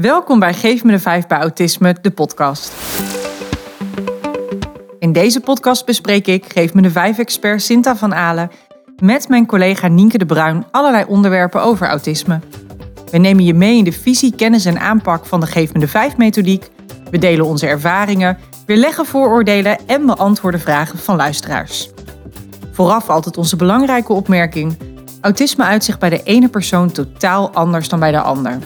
Welkom bij Geef me de 5 bij Autisme, de podcast. In deze podcast bespreek ik, Geef me de 5 expert Sinta van Alen, met mijn collega Nienke de Bruin allerlei onderwerpen over autisme. We nemen je mee in de visie, kennis en aanpak van de Geef me de 5 methodiek. We delen onze ervaringen, weerleggen vooroordelen en beantwoorden vragen van luisteraars. Vooraf altijd onze belangrijke opmerking. Autisme uit zich bij de ene persoon totaal anders dan bij de ander.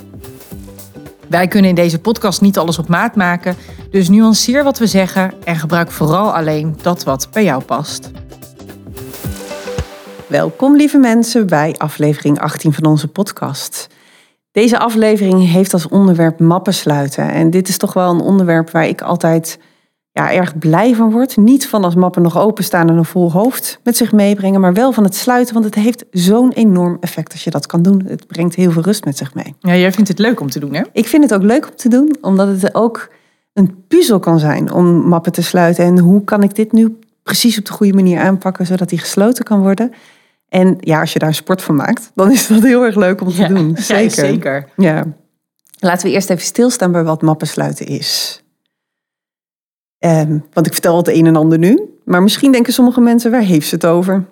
Wij kunnen in deze podcast niet alles op maat maken, dus nuanceer wat we zeggen en gebruik vooral alleen dat wat bij jou past. Welkom lieve mensen bij aflevering 18 van onze podcast. Deze aflevering heeft als onderwerp mappen sluiten. En dit is toch wel een onderwerp waar ik altijd ja, erg blij van word. Niet van als mappen nog openstaan en een vol hoofd met zich meebrengen, maar wel van het sluiten, want het heeft zo'n enorm effect als je dat kan doen. Het brengt heel veel rust met zich mee. Ja, jij vindt het leuk om te doen, hè? Ik vind het ook leuk om te doen, omdat het ook een puzzel kan zijn om mappen te sluiten. En hoe kan ik dit nu precies op de goede manier aanpakken, zodat die gesloten kan worden? En ja, als je daar sport van maakt, dan is dat heel erg leuk om te Ja, doen. ja, Zeker. zeker. Ja. Laten we eerst even stilstaan bij wat mappen sluiten is. Ehm, want ik vertel het een en ander nu. Maar misschien denken sommige mensen, waar heeft ze het over?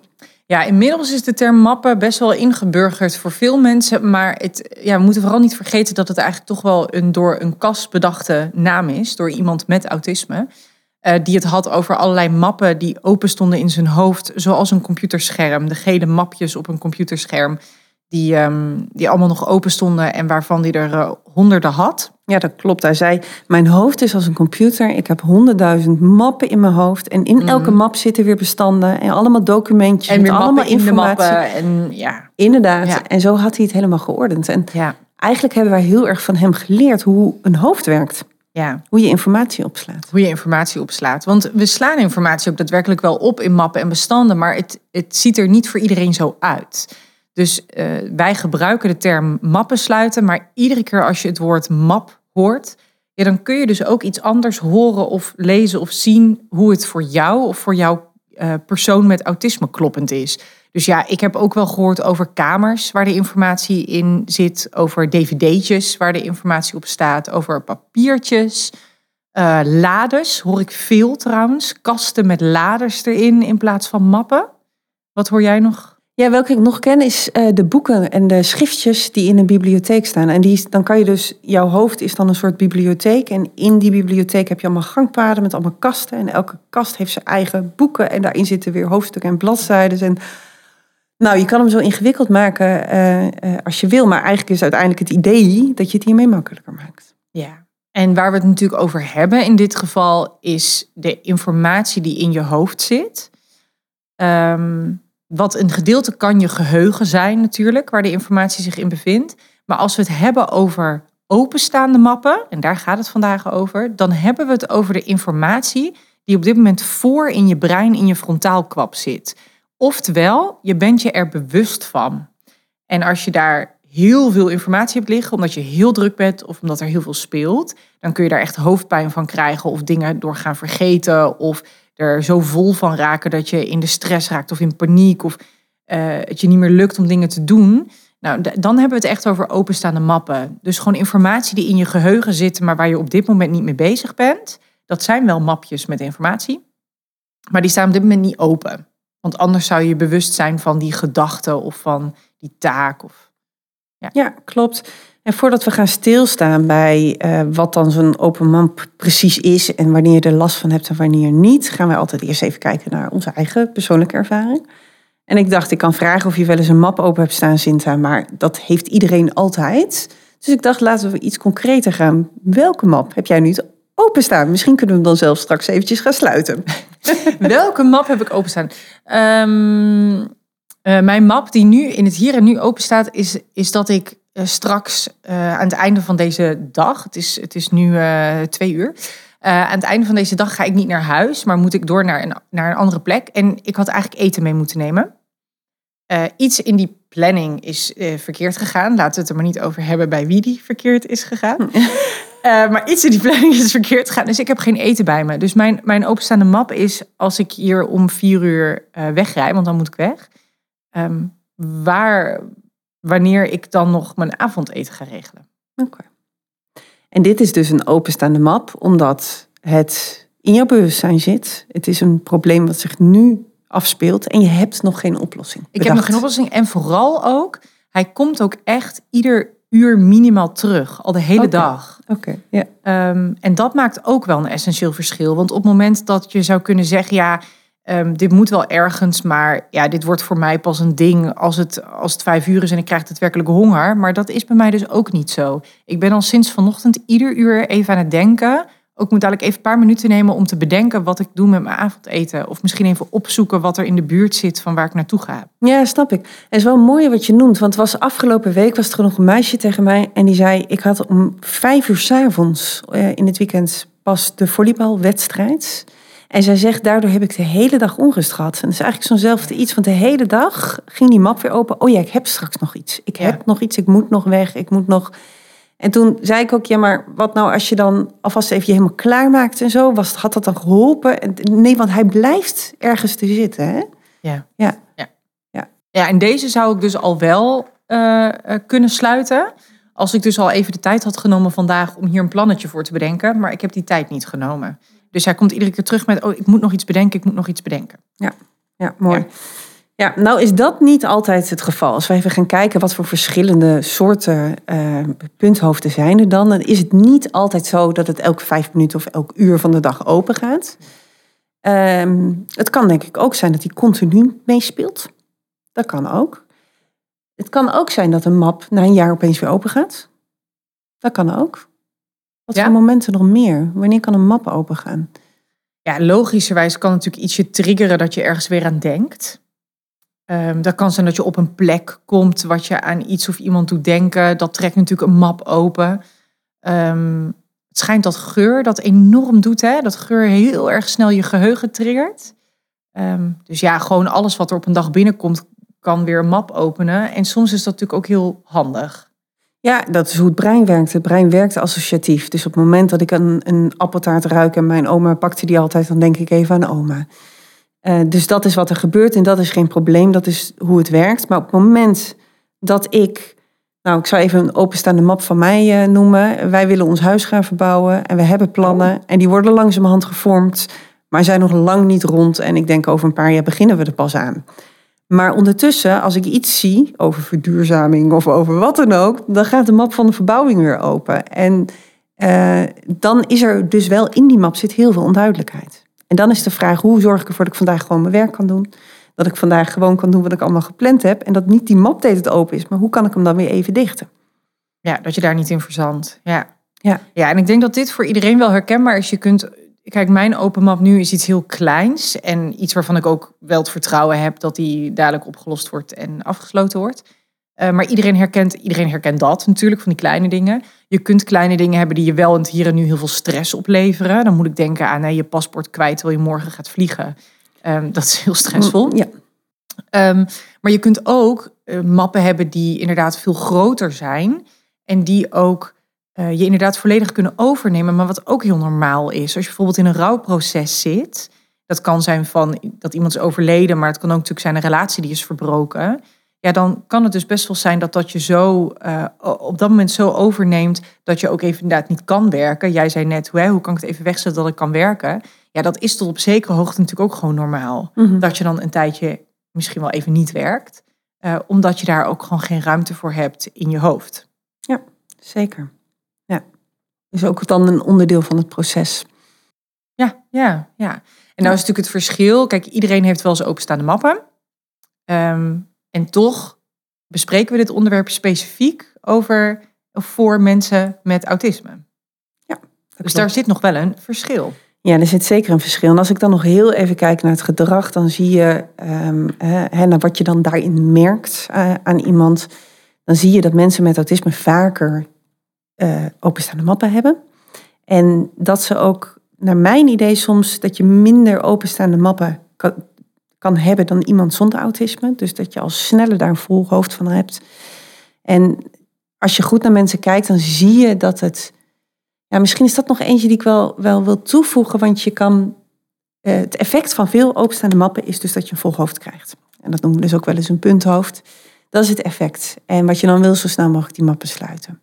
Ja, inmiddels is de term mappen best wel ingeburgerd voor veel mensen. Maar het, ja, we moeten vooral niet vergeten dat het eigenlijk toch wel een door een kas bedachte naam is. Door iemand met autisme. eh, die het had over allerlei mappen die open stonden in zijn hoofd. Zoals een computerscherm. De gele mapjes op een computerscherm. Die, ehm, die allemaal nog open stonden en waarvan hij er eh, honderden had. Ja, dat klopt. Hij zei, mijn hoofd is als een computer. Ik heb honderdduizend mappen in mijn hoofd. En in elke map zitten weer bestanden. En allemaal documentjes. Mhm. En met allemaal informatie. En ja, Inderdaad. Ja. En zo had hij het helemaal geordend. En ja, eigenlijk hebben wij heel erg van hem geleerd hoe een hoofd werkt. ja. Hoe je informatie opslaat. hoe je informatie opslaat. Want we slaan informatie ook daadwerkelijk wel op in mappen en bestanden, maar het, het ziet er niet voor iedereen zo uit. Dus eh, wij gebruiken de term mappen sluiten, maar iedere keer als je het woord map hoort, ja, dan kun je dus ook iets anders horen of lezen of zien hoe het voor jou of voor jouw eh, persoon met autisme kloppend is. Dus ja, ik heb ook wel gehoord over kamers waar de informatie in zit, over dvd'tjes waar de informatie op staat, over papiertjes. Eh, laders hoor ik veel trouwens. Kasten met laders erin in plaats van mappen. Wat hoor jij nog? Ja, welke ik nog ken is eh, de boeken en de schriftjes die in een bibliotheek staan. En die, dan kan je dus, jouw hoofd is dan een soort bibliotheek. En in die bibliotheek heb je allemaal gangpaden met allemaal kasten. En elke kast heeft zijn eigen boeken. En daarin zitten weer hoofdstukken en bladzijden. En nou, je kan hem zo ingewikkeld maken eh, eh, als je wil. Maar eigenlijk is uiteindelijk het idee dat je het hiermee makkelijker maakt. Ja. En waar we het natuurlijk over hebben in dit geval is de informatie die in je hoofd zit. Ehm, wat een gedeelte kan je geheugen zijn natuurlijk, waar de informatie zich in bevindt. Maar als we het hebben over openstaande mappen, en daar gaat het vandaag over, dan hebben we het over de informatie die op dit moment voor in je brein, in je frontaalkwap zit. Oftewel, je bent je er bewust van. En als je daar heel veel informatie hebt liggen, omdat je heel druk bent of omdat er heel veel speelt, dan kun je daar echt hoofdpijn van krijgen of dingen door gaan vergeten of er zo vol van raken dat je in de stress raakt of in paniek of eh, het je niet meer lukt om dingen te doen. Nou, dan hebben we het echt over openstaande mappen. Dus gewoon informatie die in je geheugen zit, maar waar je op dit moment niet mee bezig bent. Dat zijn wel mapjes met informatie, maar die staan op dit moment niet open. Want anders zou je bewust zijn van die gedachte of van die taak. Of... Ja, klopt. En voordat we gaan stilstaan bij eh, wat dan zo'n open map precies is en wanneer je er last van hebt en wanneer niet, gaan wij altijd eerst even kijken naar onze eigen persoonlijke ervaring. En ik dacht, ik kan vragen of je wel eens een map open hebt staan, Sinta, maar dat heeft iedereen altijd. Dus ik dacht, laten we iets concreter gaan. Welke map heb jij nu openstaan? Misschien kunnen we hem dan zelf straks eventjes gaan sluiten. Welke map heb ik openstaan? Ehm, eh, mijn map die nu in het hier en nu open staat, is, is dat ik eh, straks eh, aan het einde van deze dag, het is, het is nu eh, twee uur, aan het einde van deze dag ga ik niet naar huis, maar moet ik door naar een, naar een andere plek. En ik had eigenlijk eten mee moeten nemen. Iets in die planning is verkeerd gegaan. Laten we het er maar niet over hebben bij wie die verkeerd is gegaan. Maar iets in die planning is verkeerd gegaan. Dus ik heb geen eten bij me. Dus mijn, mijn openstaande map is als ik hier om vier uur wegrij, want dan moet ik weg. ehm, waar, wanneer ik dan nog mijn avondeten ga regelen. Oké. En dit is dus een openstaande map, omdat het in jouw bewustzijn zit. Het is een probleem wat zich nu afspeelt en je hebt nog geen oplossing. Ik heb nog geen oplossing. En vooral ook, hij komt ook echt ieder uur minimaal terug, al de hele dag. Oké, ja. Ehm, en dat maakt ook wel een essentieel verschil. Want op het moment dat je zou kunnen zeggen, ja, ehm, dit moet wel ergens, maar ja, dit wordt voor mij pas een ding als het, als het vijf uur is en ik krijg daadwerkelijk honger. Maar dat is bij mij dus ook niet zo. Ik ben al sinds vanochtend ieder uur even aan het denken. Ook moet eigenlijk even een paar minuten nemen om te bedenken wat ik doe met mijn avondeten. Of misschien even opzoeken wat er in de buurt zit van waar ik naartoe ga. Ja, snap ik. Het is wel mooi wat je noemt. Want was afgelopen week was er nog een meisje tegen mij. En die zei, ik had om vijf uur s'avonds avonds in het weekend pas de volleybalwedstrijd. En zij zegt, daardoor heb ik de hele dag onrust gehad. En dat is eigenlijk zo'nzelfde iets. Want de hele dag ging die map weer open. Oh ja, ik heb straks nog iets. Ik Ja. heb nog iets, ik moet nog weg, ik moet nog... En toen zei ik ook, ja, maar wat nou als je dan alvast even je helemaal klaarmaakt en zo? Was, had dat dan geholpen? En, nee, want hij blijft ergens te zitten, hè? Ja. Ja. Ja, ja en deze zou ik dus al wel eh, eh, kunnen sluiten. Als ik dus al even de tijd had genomen vandaag om hier een plannetje voor te bedenken. Maar ik heb die tijd niet genomen. Dus hij komt iedere keer terug met, oh, ik moet nog iets bedenken, ik moet nog iets bedenken. Ja, mooi. Ja. nou is dat niet altijd het geval. Als we even gaan kijken wat voor verschillende soorten eh, punthoofden zijn er dan, dan is het niet altijd zo dat het elke vijf minuten of elk uur van de dag open gaat. Ehm, het kan denk ik ook zijn dat hij continu meespeelt. Dat kan ook. Het kan ook zijn dat een map na een jaar opeens weer open gaat. Dat kan ook. Wat Ja. voor momenten nog meer? Wanneer kan een map open gaan? Ja, logischerwijs kan natuurlijk ietsje triggeren dat je ergens weer aan denkt. Ehm, dat kan zijn dat je op een plek komt wat je aan iets of iemand doet denken. Dat trekt natuurlijk een map open. Ehm, het schijnt dat geur dat enorm doet, hè? dat geur heel erg snel je geheugen triggert. Ehm, dus ja, gewoon alles wat er op een dag binnenkomt, kan weer een map openen. En soms is dat natuurlijk ook heel handig. Ja, dat is hoe het brein werkt. Het brein werkt associatief. Dus op het moment dat ik een, een appeltaart ruik en mijn oma pakte die altijd, dan denk ik even aan oma. Eh, dus dat is wat er gebeurt en dat is geen probleem. Dat is hoe het werkt. Maar op het moment dat ik, nou ik zou even een openstaande map van mij eh, noemen. Wij willen ons huis gaan verbouwen en we hebben plannen. En die worden langzamerhand gevormd, maar zijn nog lang niet rond. En ik denk over een paar jaar beginnen we er pas aan. Maar ondertussen, als ik iets zie over verduurzaming of over wat dan ook, dan gaat de map van de verbouwing weer open. En eh, dan is er dus wel in die map zit heel veel onduidelijkheid. En dan is de vraag, hoe zorg ik ervoor dat ik vandaag gewoon mijn werk kan doen? Dat ik vandaag gewoon kan doen wat ik allemaal gepland heb. En dat niet die map deed het open is, maar hoe kan ik hem dan weer even dichten? Ja, dat je daar niet in verzandt. Ja. Ja. ja, en ik denk dat dit voor iedereen wel herkenbaar is. Je kunt, kijk, mijn open map nu is iets heel kleins. En iets waarvan ik ook wel het vertrouwen heb dat die dadelijk opgelost wordt en afgesloten wordt. Eh, maar iedereen herkent, iedereen herkent dat natuurlijk, van die kleine dingen. Je kunt kleine dingen hebben die je wel in het hier en nu heel veel stress opleveren. Dan moet ik denken aan je paspoort kwijt terwijl je morgen gaat vliegen. Ehm, dat is heel stressvol. Ja, Ehm, maar je kunt ook eh, mappen hebben die inderdaad veel groter zijn. En die ook eh, je inderdaad volledig kunnen overnemen. Maar wat ook heel normaal is. Als je bijvoorbeeld in een rouwproces zit. Dat kan zijn van dat iemand is overleden. Maar het kan ook natuurlijk zijn een relatie die is verbroken. Ja, dan kan het dus best wel zijn dat dat je zo eh, op dat moment zo overneemt. Dat je ook even inderdaad niet kan werken. Jij zei net, hè, hoe kan ik het even wegzetten dat ik kan werken? Ja, dat is tot op zekere hoogte natuurlijk ook gewoon normaal. Mhm. Dat je dan een tijdje misschien wel even niet werkt. eh, omdat je daar ook gewoon geen ruimte voor hebt in je hoofd. zeker. Ja, is ook dan een onderdeel van het proces. Ja, ja, ja. En nou is natuurlijk het verschil. Kijk, iedereen heeft wel eens openstaande mappen. Ehm, en toch bespreken we dit onderwerp specifiek over of voor mensen met autisme. Dus daar zit nog wel een verschil. Ja, er zit zeker een verschil. En als ik dan nog heel even kijk naar het gedrag, dan zie je hè, naar wat je dan daarin merkt eh, aan iemand. Dan zie je dat mensen met autisme vaker eh, openstaande mappen hebben. En dat ze ook, naar mijn idee soms, dat je minder openstaande mappen kan, kan hebben dan iemand zonder autisme. Dus dat je al sneller daar een vol hoofd van hebt. En als je goed naar mensen kijkt, dan zie je dat het ja, misschien is dat nog eentje die ik wel, wel wil toevoegen, want je kan. eh, het effect van veel openstaande mappen is dus dat je een vol hoofd krijgt. En dat noemen we dus ook wel eens een punthoofd. Dat is het effect. En wat je dan wil, zo snel mogelijk die mappen sluiten.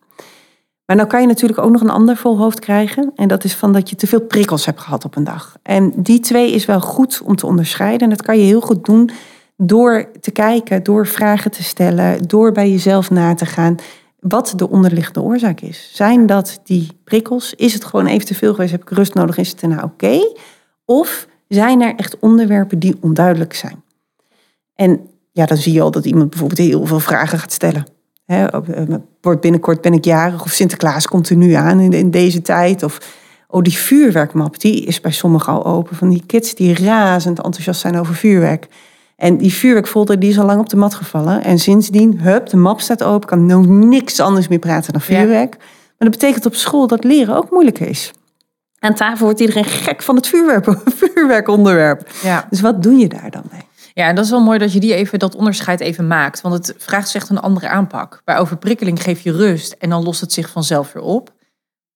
Maar nou kan je natuurlijk ook nog een ander volhoofd krijgen. En dat is van dat je te veel prikkels hebt gehad op een dag. En die twee is wel goed om te onderscheiden. En dat kan je heel goed doen door te kijken, door vragen te stellen, door bij jezelf na te gaan wat de onderliggende oorzaak is. Zijn dat die prikkels? Is het gewoon even te veel geweest? Heb ik rust nodig? Is het nou oké? Of zijn er echt onderwerpen die onduidelijk zijn? En ja, dan zie je al dat iemand bijvoorbeeld heel veel vragen gaat stellen. He, eh, wordt binnenkort ben ik jarig of Sinterklaas komt er nu aan in, in deze tijd. Of oh, die vuurwerkmap, die is bij sommigen al open. Van die kids die razend enthousiast zijn over vuurwerk. En die vuurwerkfolder die is al lang op de mat gevallen. En sindsdien, hup, de map staat open. Kan nou niks anders meer praten dan vuurwerk. Maar dat betekent op school dat leren ook moeilijk is. Aan tafel wordt iedereen gek van het vuurwerk, vuurwerkonderwerp. Ja. Dus wat doe je daar dan mee? Ja, en dat is wel mooi dat je die even, dat onderscheid even maakt. Want het vraagt zich een andere aanpak. Bij overprikkeling geef je rust en dan lost het zich vanzelf weer op.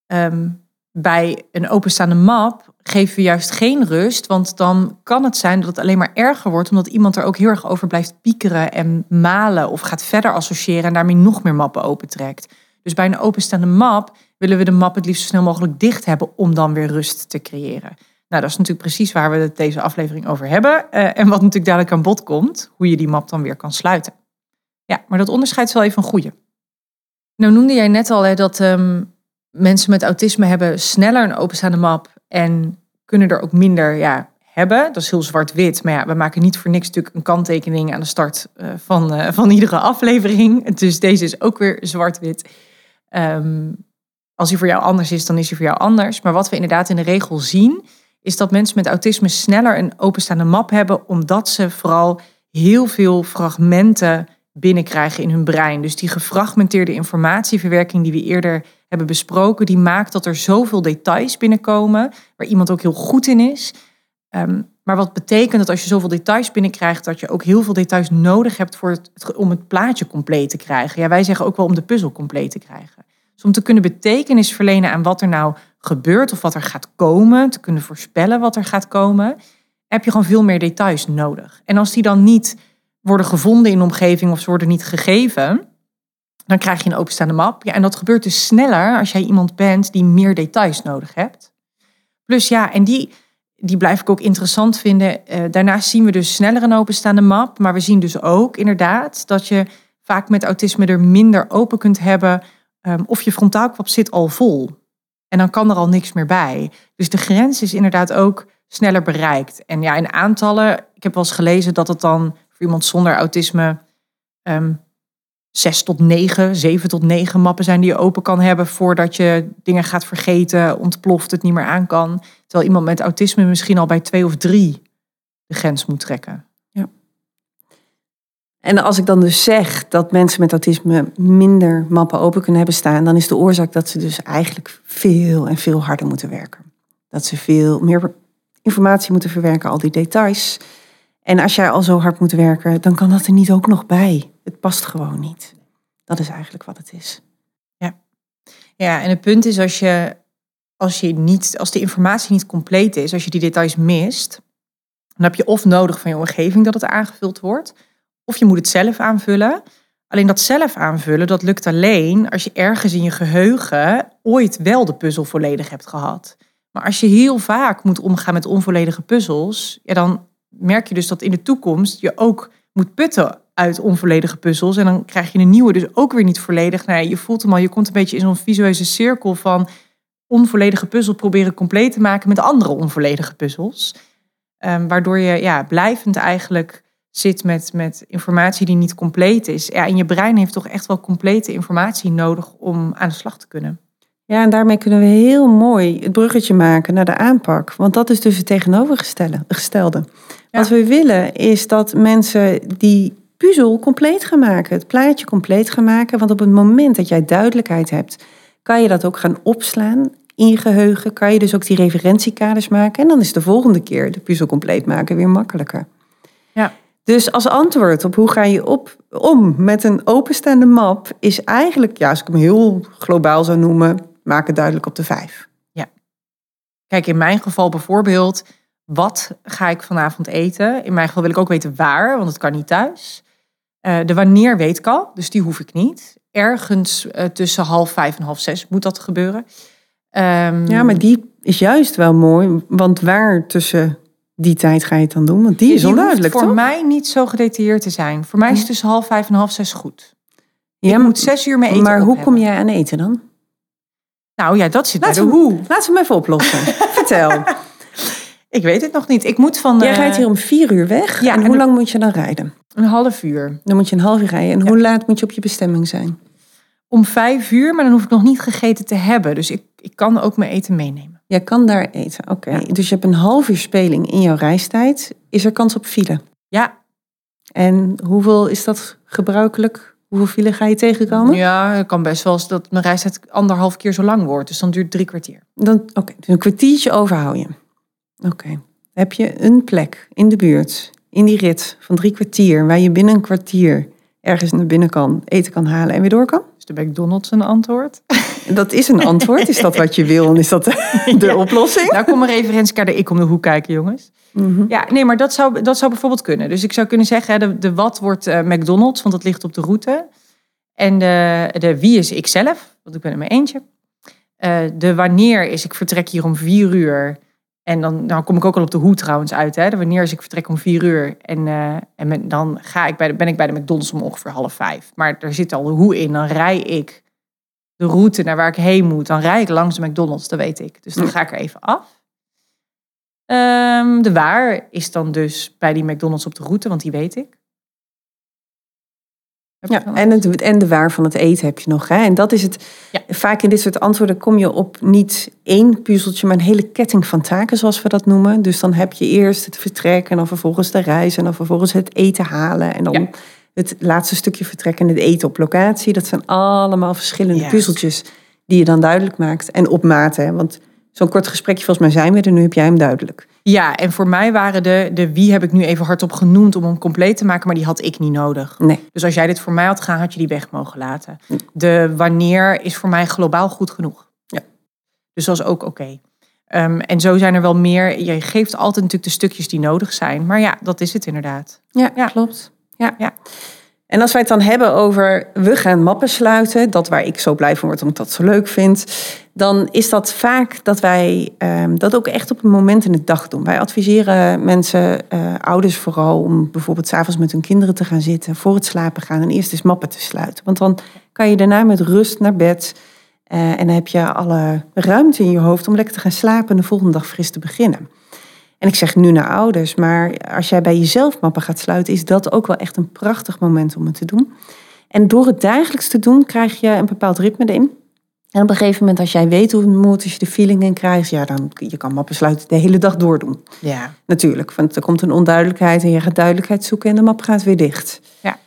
Ehm, bij een openstaande map geven we juist geen rust. Want dan kan het zijn dat het alleen maar erger wordt. Omdat iemand er ook heel erg over blijft piekeren en malen. Of gaat verder associëren en daarmee nog meer mappen opentrekt. Dus bij een openstaande map willen we de map het liefst zo snel mogelijk dicht hebben. Om dan weer rust te creëren. Nou, dat is natuurlijk precies waar we het deze aflevering over hebben. Uh, en wat natuurlijk dadelijk aan bod komt. Hoe je die map dan weer kan sluiten. Ja, maar dat onderscheid is wel even een goede. Nou noemde jij net al hè, dat um, mensen met autisme hebben sneller een openstaande map en kunnen er ook minder ja, hebben. Dat is heel zwart-wit. Maar ja, we maken niet voor niks natuurlijk een kanttekening aan de start uh, van, uh, van iedere aflevering. Dus deze is ook weer zwart-wit. Um, als hij voor jou anders is, dan is hij voor jou anders. Maar wat we inderdaad in de regel zien, is dat mensen met autisme sneller een openstaande map hebben, omdat ze vooral heel veel fragmenten binnenkrijgen in hun brein. Dus die gefragmenteerde informatieverwerking die we eerder hebben besproken, die maakt dat er zoveel details binnenkomen, waar iemand ook heel goed in is. Um, maar wat betekent dat als je zoveel details binnenkrijgt, dat je ook heel veel details nodig hebt voor het, om het plaatje compleet te krijgen. Ja, wij zeggen ook wel om de puzzel compleet te krijgen. Dus om te kunnen betekenis verlenen aan wat er nou gebeurt of wat er gaat komen, te kunnen voorspellen wat er gaat komen, heb je gewoon veel meer details nodig. En als die dan niet worden gevonden in de omgeving of ze worden niet gegeven, dan krijg je een openstaande map. Ja, en dat gebeurt dus sneller als jij iemand bent die meer details nodig hebt. Plus ja, en die, die blijf ik ook interessant vinden. Uh, daarnaast zien we dus sneller een openstaande map. Maar we zien dus ook inderdaad dat je vaak met autisme er minder open kunt hebben. Um, of je frontaalkwap zit al vol. En dan kan er al niks meer bij. Dus de grens is inderdaad ook sneller bereikt. En ja, in aantallen, ik heb wel eens gelezen dat het dan voor iemand zonder autisme um, zes tot negen, zeven tot negen mappen zijn die je open kan hebben voordat je dingen gaat vergeten, ontploft, het niet meer aan kan. Terwijl iemand met autisme misschien al bij twee of drie de grens moet trekken. En als ik dan dus zeg dat mensen met autisme minder mappen open kunnen hebben staan, dan is de oorzaak dat ze dus eigenlijk veel en veel harder moeten werken. Dat ze veel meer informatie moeten verwerken, al die details. En als jij al zo hard moet werken, dan kan dat er niet ook nog bij. Het past gewoon niet. Dat is eigenlijk wat het is. Ja, ja en het punt is als je, als je niet, als de informatie niet compleet is, als je die details mist, dan heb je of nodig van je omgeving dat het aangevuld wordt, of je moet het zelf aanvullen. Alleen dat zelf aanvullen, dat lukt alleen als je ergens in je geheugen ooit wel de puzzel volledig hebt gehad. Maar als je heel vaak moet omgaan met onvolledige puzzels, ja, dan merk je dus dat in de toekomst je ook moet putten uit onvolledige puzzels. En dan krijg je een nieuwe, dus ook weer niet volledig. Nou, je voelt hem al, je komt een beetje in zo'n visueuze cirkel van onvolledige puzzel proberen compleet te maken met andere onvolledige puzzels. Um, waardoor je ja, blijvend eigenlijk zit met, met informatie die niet compleet is. Ja, en je brein heeft toch echt wel complete informatie nodig om aan de slag te kunnen. Ja, en daarmee kunnen we heel mooi het bruggetje maken naar de aanpak. Want dat is dus het tegenovergestelde. Wat we willen is dat mensen die puzzel compleet gaan maken, het plaatje compleet gaan maken. Want op het moment dat jij duidelijkheid hebt, kan je dat ook gaan opslaan in je geheugen. Kan je dus ook die referentiekaders maken. En dan is de volgende keer de puzzel compleet maken weer makkelijker. Ja. Dus als antwoord op hoe ga je op, om met een openstaande map, is eigenlijk, ja, als ik hem heel globaal zou noemen, maak het duidelijk op de vijf. Ja. Kijk, in mijn geval bijvoorbeeld, wat ga ik vanavond eten? In mijn geval wil ik ook weten waar, want het kan niet thuis. Uh, de wanneer weet ik al, dus die hoef ik niet. ergens eh, tussen half vijf en half zes moet dat gebeuren. Ehm, Ja, maar die is juist wel mooi. Want waar tussen die tijd ga je het dan doen? Want die is onduidelijk, hoeft voor toch? mij niet zo gedetailleerd te zijn. Voor mij is het tussen half vijf en half zes goed. Ja, ik moet zes uur mijn eten maar hoe hebben. kom jij aan eten dan? Nou ja, dat zit bij Laten de we, hoe. laten we hem even oplossen. Vertel. Ik weet het nog niet. Ik moet van Jij rijdt hier om vier uur weg. ja, en en hoe de- lang moet je dan rijden? een half uur. Dan moet je een half uur rijden. En hoe laat moet je op je bestemming zijn? Om vijf uur, maar dan hoef ik nog niet gegeten te hebben. Dus ik, ik kan ook mijn eten meenemen. Jij kan daar eten. Oké. Dus je hebt een half uur speling in jouw reistijd. Is er kans op file? Ja, En hoeveel is dat gebruikelijk? Hoeveel file ga je tegenkomen? ja het kan best wel eens dat mijn reistijd anderhalf keer zo lang wordt. Dus dan duurt het drie kwartier. Dan, oké, dus een kwartiertje overhoud je. Oké. Heb je een plek in de buurt, in die rit van drie kwartier, waar je binnen een kwartier ergens naar binnen kan, eten kan halen en weer door kan? Dus de McDonald's een antwoord. Dat is een antwoord. Is dat wat je wil en is dat de, oplossing? Nou, kom maar even Renske de ik om de hoek kijken, jongens. Mhm. Ja, nee, maar dat zou, dat zou bijvoorbeeld kunnen. Dus ik zou kunnen zeggen, de, de wat wordt eh, McDonald's, want dat ligt op de route. En de, de wie is ikzelf, want ik ben er maar eentje. Eh, de wanneer is ik vertrek hier om vier uur. En dan nou kom ik ook al op de hoe trouwens uit. Hè? Wanneer is ik vertrek om vier uur. En, eh, en met- dan ga ik bij de, ben ik bij de McDonald's om ongeveer half vijf. Maar er zit al de hoe in. Dan rij ik de route naar waar ik heen moet. Dan rij ik langs de McDonald's, dat weet ik. Dus dan ga ik er even af. Ehm, de waar is dan dus bij die McDonald's op de route, want die weet ik. Ja, en, het, en de waar van het eten heb je nog. Hè? En dat is het. Ja. Vaak in dit soort antwoorden kom je op niet één puzzeltje, maar een hele ketting van taken, zoals we dat noemen. Dus dan heb je eerst het vertrek en dan vervolgens de reis en dan vervolgens het eten halen. En dan Ja. het laatste stukje vertrek en het eten op locatie. Dat zijn allemaal verschillende puzzeltjes die je dan duidelijk maakt. En op maat, hè? want zo'n kort gesprekje, volgens mij zijn we er nu, heb jij hem duidelijk. Ja, en voor mij waren de, de wie heb ik nu even hardop genoemd om hem compleet te maken, maar die had ik niet nodig. Nee. Dus als jij dit voor mij had gedaan, had je die weg mogen laten. De wanneer is voor mij globaal goed genoeg. Ja. Dus dat is ook oké. Ehm, en zo zijn er wel meer. Je geeft altijd natuurlijk de stukjes die nodig zijn. Maar ja, dat is het inderdaad. Ja, Ja. klopt. Ja. Ja. En als wij het dan hebben over we gaan mappen sluiten, dat waar ik zo blij van word omdat ik dat zo leuk vind, dan is dat vaak dat wij ehm, dat ook echt op een moment in de dag doen. Wij adviseren mensen, eh, ouders vooral, om bijvoorbeeld s'avonds met hun kinderen te gaan zitten, voor het slapen gaan en eerst eens mappen te sluiten. Want dan kan je daarna met rust naar bed eh, en dan heb je alle ruimte in je hoofd om lekker te gaan slapen en de volgende dag fris te beginnen. En ik zeg nu naar ouders, maar als jij bij jezelf mappen gaat sluiten, is dat ook wel echt een prachtig moment om het te doen. En door het dagelijks te doen, krijg je een bepaald ritme erin. En op een gegeven moment, als jij weet hoe het moet, als je de feeling in krijgt, ja, dan je kan mappen sluiten de hele dag door doen. Ja. Natuurlijk, want er komt een onduidelijkheid en je gaat duidelijkheid zoeken en de map gaat weer dicht. Ja.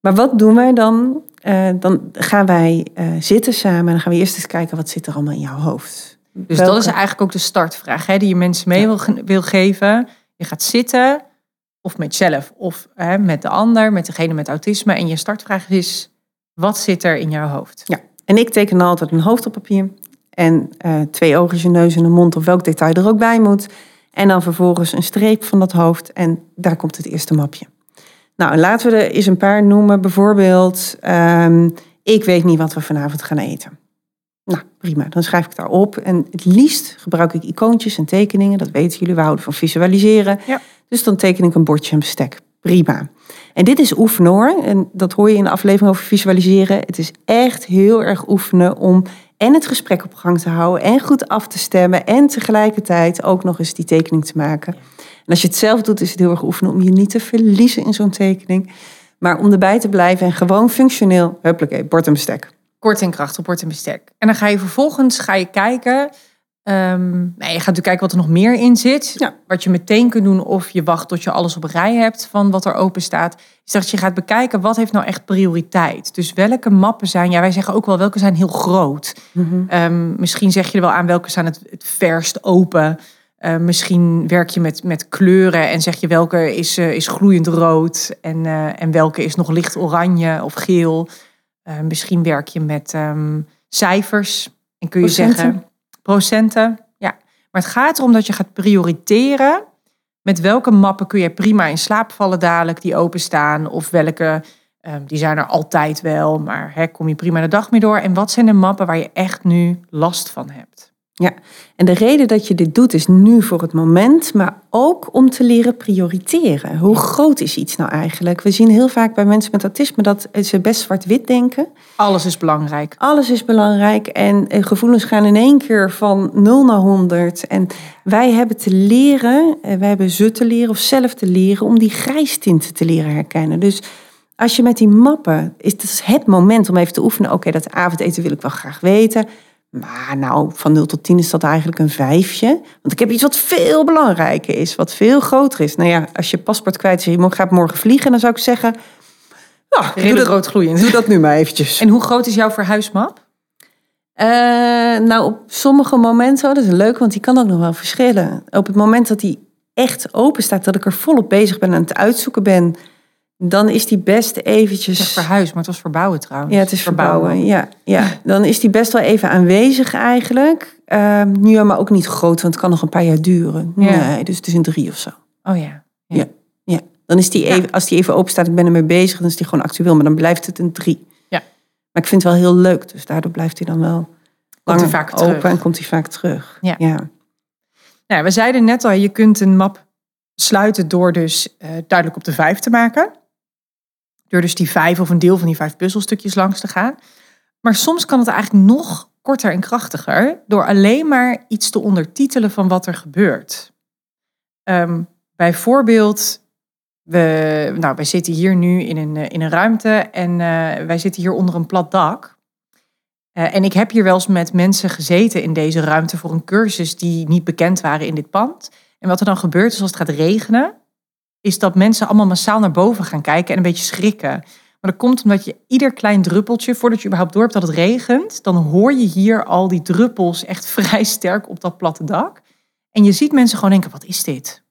Maar wat doen wij dan? Eh, dan gaan wij eh, zitten samen en dan gaan we eerst eens kijken wat zit er allemaal in jouw hoofd. Dus dat is eigenlijk ook de startvraag hè, die je mensen mee wil, wil geven. Je gaat zitten, of met jezelf, of hè, met de ander, met degene met autisme. En je startvraag is, wat zit er in jouw hoofd? Ja, en ik teken altijd een hoofd op papier. En eh, twee ogen, je neus en een mond of welk detail er ook bij moet. En dan vervolgens een streep van dat hoofd en daar komt het eerste mapje. Nou, laten we er eens een paar noemen. Bijvoorbeeld, ehm, ik weet niet wat we vanavond gaan eten. Nou, prima, dan schrijf ik daar op. En het liefst gebruik ik icoontjes en tekeningen. Dat weten jullie, we houden van visualiseren. Ja. Dus dan teken ik een bordje en bestek. Prima. En dit is oefenen hoor. En dat hoor je in de aflevering over visualiseren. Het is echt heel erg oefenen om en het gesprek op gang te houden en goed af te stemmen en tegelijkertijd ook nog eens die tekening te maken. En als je het zelf doet, is het heel erg oefenen om je niet te verliezen in zo'n tekening. Maar om erbij te blijven en gewoon functioneel, huppakee, bord en bestek. Kort en krachtig, bord en bestek. En dan ga je vervolgens ga je kijken. ehm, nou, je gaat natuurlijk kijken wat er nog meer in zit. Ja. Wat je meteen kunt doen of je wacht tot je alles op rij hebt van wat er open staat. Is dat je gaat bekijken wat heeft nou echt prioriteit. Dus welke mappen zijn, ja wij zeggen ook wel welke zijn heel groot. Ehm, misschien zeg je er wel aan welke staan het, het verst open. Eh, misschien werk je met, met kleuren en zeg je welke is, eh, is gloeiend rood en, eh, en welke is nog licht oranje of geel. Eh, misschien werk je met ehm, cijfers en kun je Procenten. zeggen procenten. Ja, maar het gaat erom dat je gaat prioriteren met welke mappen kun je prima in slaap vallen dadelijk die openstaan of welke Ehm, die zijn er altijd wel, maar hè, kom je prima de dag mee door. En wat zijn de mappen waar je echt nu last van hebt? Ja, en de reden dat je dit doet is nu voor het moment, maar ook om te leren prioriteren. Hoe groot is iets nou eigenlijk? We zien heel vaak bij mensen met autisme dat ze best zwart-wit denken. Alles is belangrijk. Alles is belangrijk en eh, gevoelens gaan in één keer van 0 naar 100. En wij hebben te leren, eh, wij hebben ze te leren of zelf te leren om die grijstinten te leren herkennen. Dus als je met die mappen, is het het moment om even te oefenen. Oké, dat avondeten wil ik wel graag weten. Maar nou, van 0 tot 10 is dat eigenlijk een vijfje. Want ik heb iets wat veel belangrijker is, wat veel groter is. Nou ja, als je paspoort kwijt is en je gaat morgen vliegen, dan zou ik zeggen... Nou, doe dat, rood gloeiend. Doe dat nu maar eventjes. En hoe groot is jouw verhuismap? Uh, nou, op sommige momenten, dat is leuk, want die kan ook nog wel verschillen. Op het moment dat die echt open staat, dat ik er volop bezig ben aan het uitzoeken ben dan is die best eventjes... Het verhuis, maar het was verbouwen trouwens. Ja, het is verbouwen. Ja, ja. Dan is die best wel even aanwezig eigenlijk. Uh, nu maar ook niet groot, want het kan nog een paar jaar duren. Nee, dus het is een drie of zo. Oh ja. Ja, ja. Dan is die even, als die even open staat, ik ben ermee bezig, dan is die gewoon actueel. Maar dan blijft het een drie. Ja. Maar ik vind het wel heel leuk, dus daardoor blijft hij dan wel komt hij vaak open terug. en komt hij vaak terug. Ja. ja. Nou, we zeiden net al, je kunt een map sluiten door dus uh, duidelijk op de vijf te maken. Door dus die vijf of een deel van die vijf puzzelstukjes langs te gaan. Maar soms kan het eigenlijk nog korter en krachtiger door alleen maar iets te ondertitelen van wat er gebeurt. Um, bijvoorbeeld, we, nou, wij zitten hier nu in een, in een ruimte en uh, wij zitten hier onder een plat dak. Uh, en ik heb hier wel eens met mensen gezeten in deze ruimte voor een cursus die niet bekend waren in dit pand. En wat er dan gebeurt is als het gaat regenen, is dat mensen allemaal massaal naar boven gaan kijken en een beetje schrikken. Maar dat komt omdat je ieder klein druppeltje, voordat je überhaupt door hebt dat het regent, dan hoor je hier al die druppels echt vrij sterk op dat platte dak. En je ziet mensen gewoon denken, wat is dit?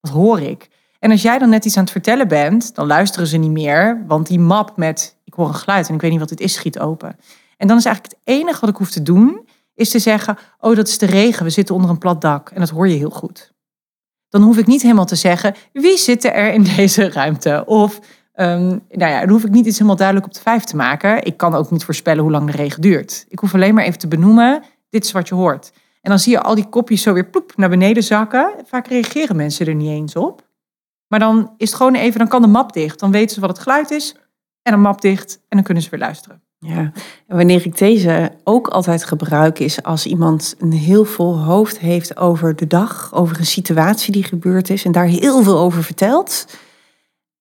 Wat hoor ik? En als jij dan net iets aan het vertellen bent, dan luisteren ze niet meer, want die map met, ik hoor een geluid en ik weet niet wat dit is, schiet open. En dan is eigenlijk het enige wat ik hoef te doen, is te zeggen, oh dat is de regen, we zitten onder een plat dak. En dat hoor je heel goed dan hoef ik niet helemaal te zeggen wie zit er in deze ruimte. Of um, nou ja, dan hoef ik niet iets helemaal duidelijk op de vijf te maken. Ik kan ook niet voorspellen hoe lang de regen duurt. Ik hoef alleen maar even te benoemen, dit is wat je hoort. En dan zie je al die kopjes zo weer ploep naar beneden zakken. Vaak reageren mensen er niet eens op. Maar dan is het gewoon even, dan kan de map dicht. Dan weten ze wat het geluid is en een map dicht en dan kunnen ze weer luisteren. Ja, en wanneer ik deze ook altijd gebruik is als iemand een heel vol hoofd heeft over de dag, over een situatie die gebeurd is en daar heel veel over vertelt.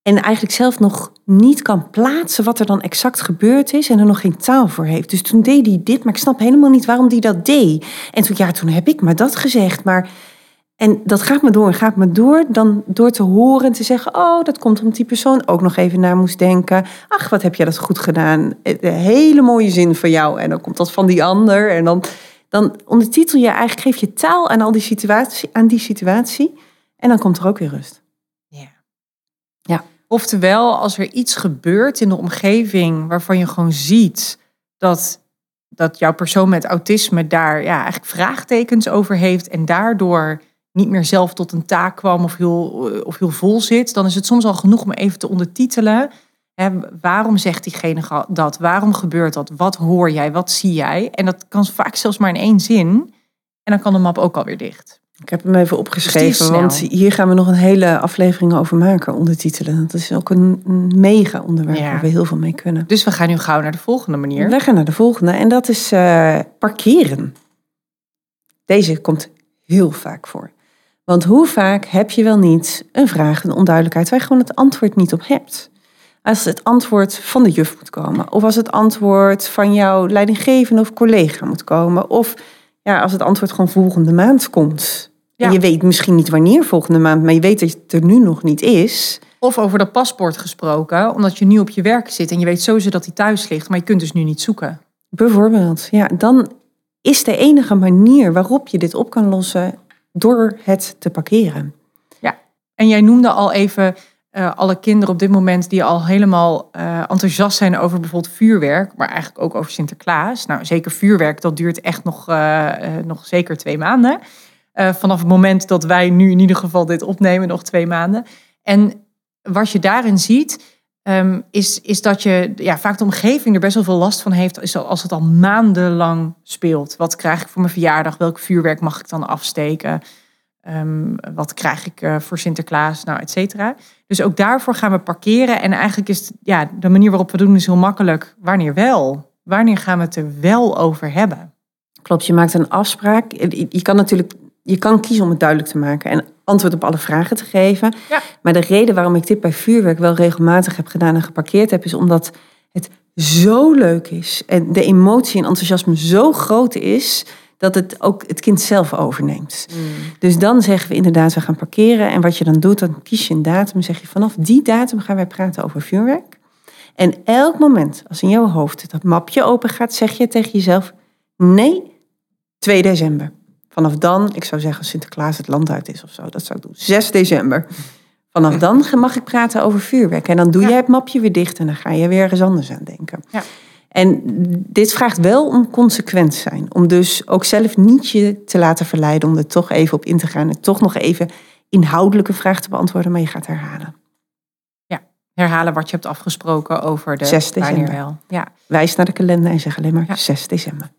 En eigenlijk zelf nog niet kan plaatsen wat er dan exact gebeurd is en er nog geen taal voor heeft. Dus toen deed hij dit, maar ik snap helemaal niet waarom hij dat deed. En toen, ja, toen heb ik maar dat gezegd, maar en dat gaat me door en gaat me door. Dan door te horen en te zeggen: Oh, dat komt omdat die persoon ook nog even naar moest denken. Ach, wat heb jij dat goed gedaan? Een hele mooie zin van jou. En dan komt dat van die ander. En dan, dan ondertitel je eigenlijk, geef je taal aan, al die situatie, aan die situatie. En dan komt er ook weer rust. Ja. ja. Oftewel, als er iets gebeurt in de omgeving waarvan je gewoon ziet dat, dat jouw persoon met autisme daar ja, eigenlijk vraagtekens over heeft en daardoor niet meer zelf tot een taak kwam of heel, eh, of heel vol zit, dan is het soms al genoeg om even te ondertitelen. Hè, waarom zegt diegene dat? Waarom gebeurt dat? Wat hoor jij? Wat zie jij? En dat kan vaak zelfs maar in één zin. En dan kan de map ook alweer dicht. Ik heb hem even opgeschreven, want hier gaan we nog een hele aflevering over maken, ondertitelen. Dat is ook een, mega onderwerp waar we heel veel mee kunnen. Dus we gaan nu gauw naar de volgende manier. We gaan naar de volgende en dat is uh, parkeren. Deze komt heel vaak voor. Want hoe vaak heb je wel niet een vraag, een onduidelijkheid waar je gewoon het antwoord niet op hebt? Als het antwoord van de juf moet komen, of als het antwoord van jouw leidinggevende of collega moet komen, of ja, als het antwoord gewoon volgende maand komt. Ja. En je weet misschien niet wanneer volgende maand, maar je weet dat het er nu nog niet is. Of over dat paspoort gesproken, omdat je nu op je werk zit en je weet sowieso dat hij thuis ligt, maar je kunt dus nu niet zoeken. Bijvoorbeeld, ja, dan is de enige manier waarop je dit op kan lossen door het te parkeren. Ja, en jij noemde al even uh, alle kinderen op dit moment die al helemaal uh, enthousiast zijn over bijvoorbeeld vuurwerk, maar eigenlijk ook over Sinterklaas. Nou, zeker vuurwerk, dat duurt echt nog, uh, nog zeker twee maanden. vanaf het moment dat wij nu in ieder geval dit opnemen, nog twee maanden. En wat je daarin ziet, ehm, is, is dat je ja, vaak de omgeving er best wel veel last van heeft als het al maandenlang speelt. Wat krijg ik voor mijn verjaardag? Welk vuurwerk mag ik dan afsteken? Ehm, wat krijg ik uh, voor Sinterklaas? Nou, et cetera. Dus ook daarvoor gaan we parkeren. En eigenlijk is ja, de manier waarop we doen is heel makkelijk. Wanneer wel? Wanneer gaan we het er wel over hebben? Klopt, je maakt een afspraak. Je kan natuurlijk je kan kiezen om het duidelijk te maken en antwoord op alle vragen te geven. Ja. Maar de reden waarom ik dit bij vuurwerk wel regelmatig heb gedaan en geparkeerd heb, is omdat het zo leuk is en de emotie en enthousiasme zo groot is dat het ook het kind zelf overneemt. Mm. Dus dan zeggen we inderdaad, we gaan parkeren. En wat je dan doet, dan kies je een datum zeg je vanaf die datum gaan wij praten over vuurwerk. En elk moment, als in jouw hoofd dat mapje open gaat, zeg je tegen jezelf, nee, 2 december. Vanaf dan, ik zou zeggen Sinterklaas het land uit is of zo, dat zou ik doen. 6 december. Vanaf dan mag ik praten over vuurwerk. En dan doe Ja. jij het mapje weer dicht en dan ga je weer ergens anders aan denken. Ja. En dit vraagt wel om consequent zijn. Om dus ook zelf niet je te laten verleiden om er toch even op in te gaan. En toch nog even inhoudelijke vraag te beantwoorden, maar je gaat herhalen. Herhalen wat je hebt afgesproken over de 6 december. wel. Ja. Wijs naar de kalender en zeg alleen maar Ja. 6 december.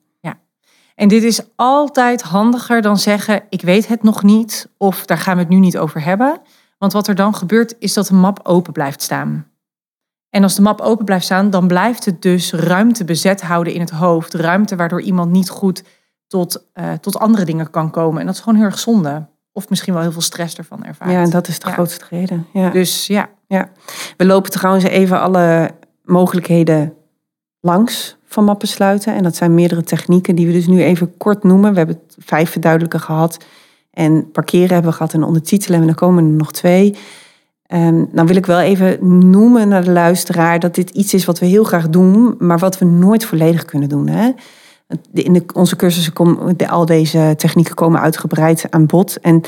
En dit is altijd handiger dan zeggen: Ik weet het nog niet, of daar gaan we het nu niet over hebben. Want wat er dan gebeurt, is dat de map open blijft staan. En als de map open blijft staan, dan blijft het dus ruimte bezet houden in het hoofd. Ruimte waardoor iemand niet goed tot, eh, tot andere dingen kan komen. En dat is gewoon heel erg zonde. Of misschien wel heel veel stress ervan ervaart. Ja, en dat is de Ja. grootste reden. Ja. Dus ja, We lopen trouwens even alle mogelijkheden langs van mappen sluiten. En dat zijn meerdere technieken die we dus nu even kort noemen. We hebben vijf verduidelijken gehad. En parkeren hebben we gehad en ondertitelen. En dan komen er nog twee. Dan wil ik wel even noemen naar de luisteraar dat dit iets is wat we heel graag doen, maar wat we nooit volledig kunnen doen. Hè? In onze cursussen komen al deze technieken komen uitgebreid aan bod. En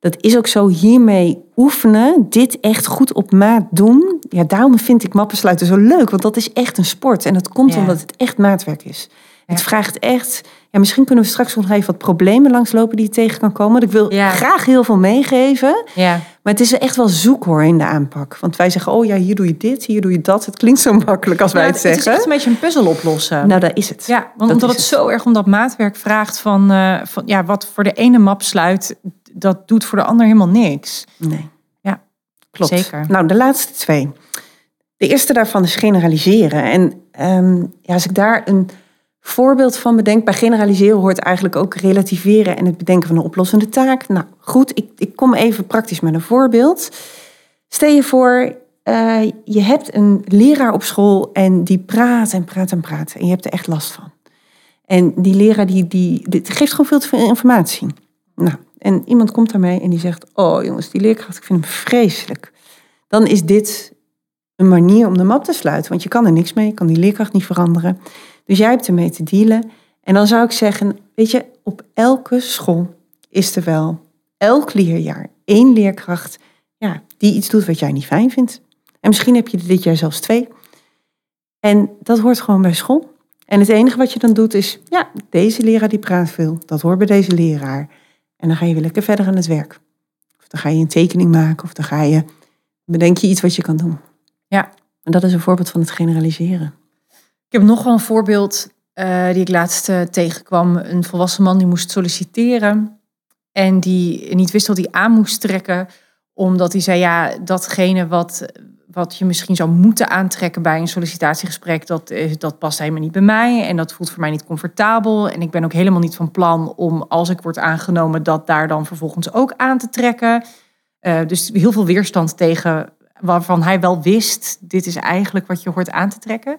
dat is ook zo hiermee oefenen, dit echt goed op maat doen. Ja, daarom vind ik mappen sluiten zo leuk, want dat is echt een sport. En dat komt Ja. omdat het echt maatwerk is. Het vraagt echt, ja, misschien kunnen we straks nog even wat problemen langslopen die je tegen kan komen. Want ik wil Ja. graag heel veel meegeven. ja. Maar het is echt wel zoek hoor in de aanpak. Want wij zeggen, oh ja, hier doe je dit, hier doe je dat. Het klinkt zo makkelijk als wij Ja, het het is zeggen. echt een beetje een puzzel oplossen. Nou, daar is het. Ja, want Dat omdat het. zo erg om dat maatwerk vraagt van, eh, van ja, wat voor de ene map sluit, dat doet voor de ander helemaal niks. Nee. Ja, klopt. zeker. Nou, de laatste twee. De eerste daarvan is generaliseren. En ehm, ja, als ik daar een voorbeeld van bedenk, bij generaliseren hoort eigenlijk ook relativeren en het bedenken van een oplossende taak. Nou goed, ik, ik kom even praktisch met een voorbeeld. Stel je voor, eh, je hebt een leraar op school en die praat en praat en praat. En je hebt er echt last van. En die leraar die, die, geeft gewoon veel te veel informatie. Nou, en iemand komt daarmee en die zegt: Oh jongens, die leerkracht, ik vind hem vreselijk. Dan is dit een manier om de map te sluiten. Want je kan er niks mee, je kan die leerkracht niet veranderen. Dus jij hebt ermee te dealen. En dan zou ik zeggen: Weet je, op elke school is er wel elk leerjaar één leerkracht ja, die iets doet wat jij niet fijn vindt. En misschien heb je er dit jaar zelfs twee. En dat hoort gewoon bij school. En het enige wat je dan doet is, ja, deze leraar die praat veel. Dat hoort bij deze leraar. En dan ga je weer lekker verder aan het werk. Of dan ga je een tekening maken. Of dan ga je, bedenk je iets wat je kan doen. Ja. En dat is een voorbeeld van het generaliseren. Ik heb nog wel een voorbeeld eh, die ik laatst eh, tegenkwam. Een volwassen man die moest solliciteren en die niet wist wat hij aan moest trekken, omdat hij zei, ja, datgene wat, wat je misschien zou moeten aantrekken bij een sollicitatiegesprek, dat, is- dat past helemaal niet bij mij en dat voelt voor mij niet comfortabel. En ik ben ook helemaal niet van plan om, als ik word aangenomen, dat daar dan vervolgens ook aan te trekken. Eh, dus heel veel weerstand tegen waarvan hij wel wist, dit is eigenlijk wat je hoort aan te trekken.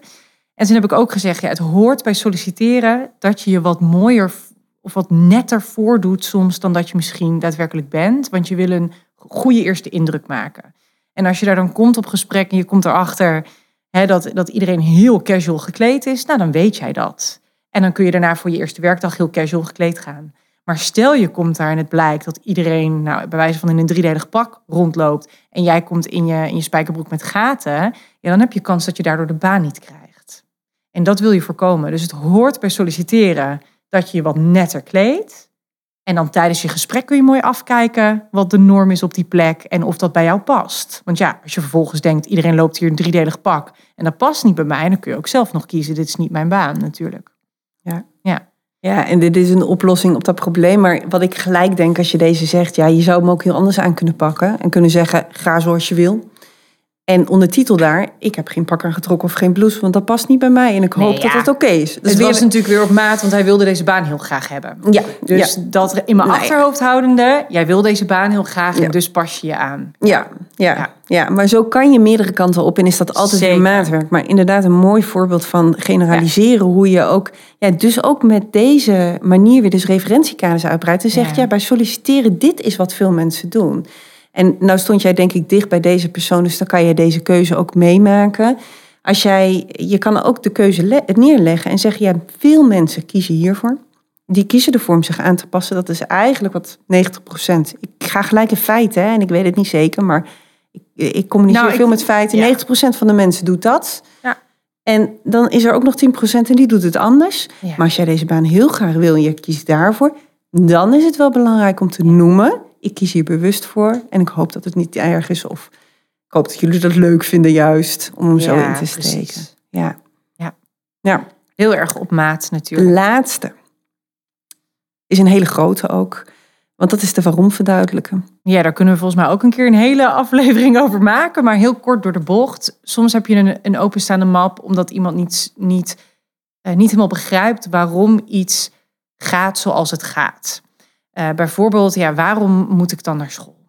En toen heb ik ook gezegd, ja, het hoort bij solliciteren dat je je wat mooier of wat netter voordoet soms dan dat je misschien daadwerkelijk bent. Want je wil een goede eerste indruk maken. En als je daar dan komt op gesprek en je komt erachter hè, dat, dat iedereen heel casual gekleed is, nou dan weet jij dat. En dan kun je daarna voor je eerste werkdag heel casual gekleed gaan. Maar stel je komt daar en het blijkt dat iedereen nou, bij wijze van in een driedelig pak rondloopt en jij komt in je, in je spijkerbroek met gaten, ja, dan heb je kans dat je daardoor de baan niet krijgt. En dat wil je voorkomen. Dus het hoort bij solliciteren dat je je wat netter kleedt. En dan tijdens je gesprek kun je mooi afkijken wat de norm is op die plek en of dat bij jou past. Want ja, als je vervolgens denkt, iedereen loopt hier een driedelig pak en dat past niet bij mij, dan kun je ook zelf nog kiezen, dit is niet mijn baan natuurlijk. Ja. Ja. Ja, en dit is een oplossing op dat probleem. Maar wat ik gelijk denk als je deze zegt, ja, je zou hem ook heel anders aan kunnen pakken. En kunnen zeggen, ga zoals je wil. En ondertitel daar, ik heb geen pak aangetrokken of geen blouse, want dat past niet bij mij. En ik hoop Nee, dat het oké is. Dus het weer- was natuurlijk weer op maat, want hij wilde deze baan heel graag hebben. Ja, Dus ja, dat in mijn achterhoofd houdende, jij wil deze baan heel graag Ja. en dus pas je je aan. ja, ja, Ja. maar zo kan je meerdere kanten op en is dat altijd Zeker. weer maatwerk. Maar inderdaad een mooi voorbeeld van generaliseren hoe je ook, ja, dus ook met deze manier weer dus referentiekaders uitbreidt. En zegt, ja, bij solliciteren, dit is wat veel mensen doen. En nou stond jij denk ik dicht bij deze persoon, dus dan kan je deze keuze ook meemaken. Als jij, je kan ook de keuze le- neerleggen en zeggen, ja, veel mensen kiezen hiervoor. Die kiezen ervoor om zich aan te passen. Dat is eigenlijk wat 90% Ik ga gelijk in feiten, hè, en ik weet het niet zeker, maar ik, ik communiceer Nou, ik- veel met feiten. ja. 90% van de mensen doet dat. Ja. En dan is er ook nog 10% en die doet het anders. Ja. Maar als jij deze baan heel graag wil en je kiest daarvoor, dan is het wel belangrijk om te noemen. Ik kies hier bewust voor en ik hoop dat het niet erg is of ik hoop dat jullie dat leuk vinden juist om hem zo in te steken. precies. Ja. Ja. ja. Heel erg op maat De natuurlijk. laatste is een hele grote ook, want dat is de waarom verduidelijken. Ja, daar kunnen we volgens mij ook een keer een hele aflevering over maken, maar heel kort door de bocht. Soms heb je een, een openstaande map omdat iemand niet, niet, eh, niet helemaal begrijpt waarom iets gaat zoals het gaat. Eh, bijvoorbeeld, ja, waarom moet ik dan naar school?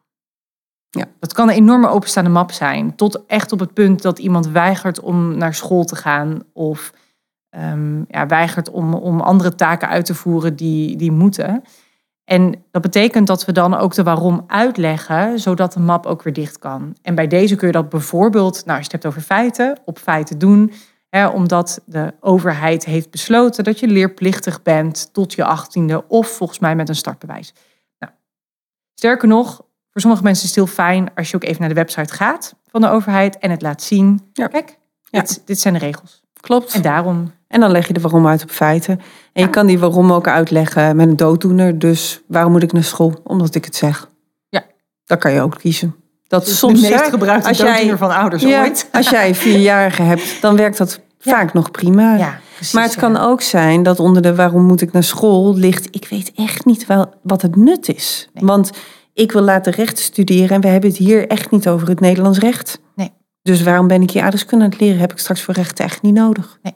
Ja. Dat kan een enorme openstaande map zijn, tot echt op het punt dat iemand weigert om naar school te gaan of ehm, ja, weigert om, om andere taken uit te voeren die, die moeten. En dat betekent dat we dan ook de waarom uitleggen, zodat de map ook weer dicht kan. En bij deze kun je dat bijvoorbeeld, nou, als je het hebt over feiten, op feiten doen. Omdat de overheid heeft besloten dat je leerplichtig bent tot je achttiende of volgens mij met een startbewijs. Nou, sterker nog, voor sommige mensen is het heel fijn als je ook even naar de website gaat van de overheid en het laat zien. Ja. Kijk, Ja. dit, dit zijn de regels. Klopt. En daarom En dan leg je de waarom uit op feiten. En je kan die waarom ook uitleggen met een dooddoener. Dus waarom moet ik naar school? Omdat ik het zeg. Ja. Dat kan je ook kiezen. Dat is soms de meest gebruikte als jij- van ouders ja, ooit. Als jij vierjarigen hebt, dan werkt dat Ja. vaak nog prima. Ja, precies, maar het kan ook zijn dat onder de waarom moet ik naar school ligt... ik weet echt niet wel wat het nut is. Nee. Want ik wil laten rechten studeren... en we hebben het hier echt niet over het Nederlands recht. Nee. Dus waarom ben ik hier aardrijkskunde aan het leren? Heb ik straks voor rechten echt niet nodig. Nee.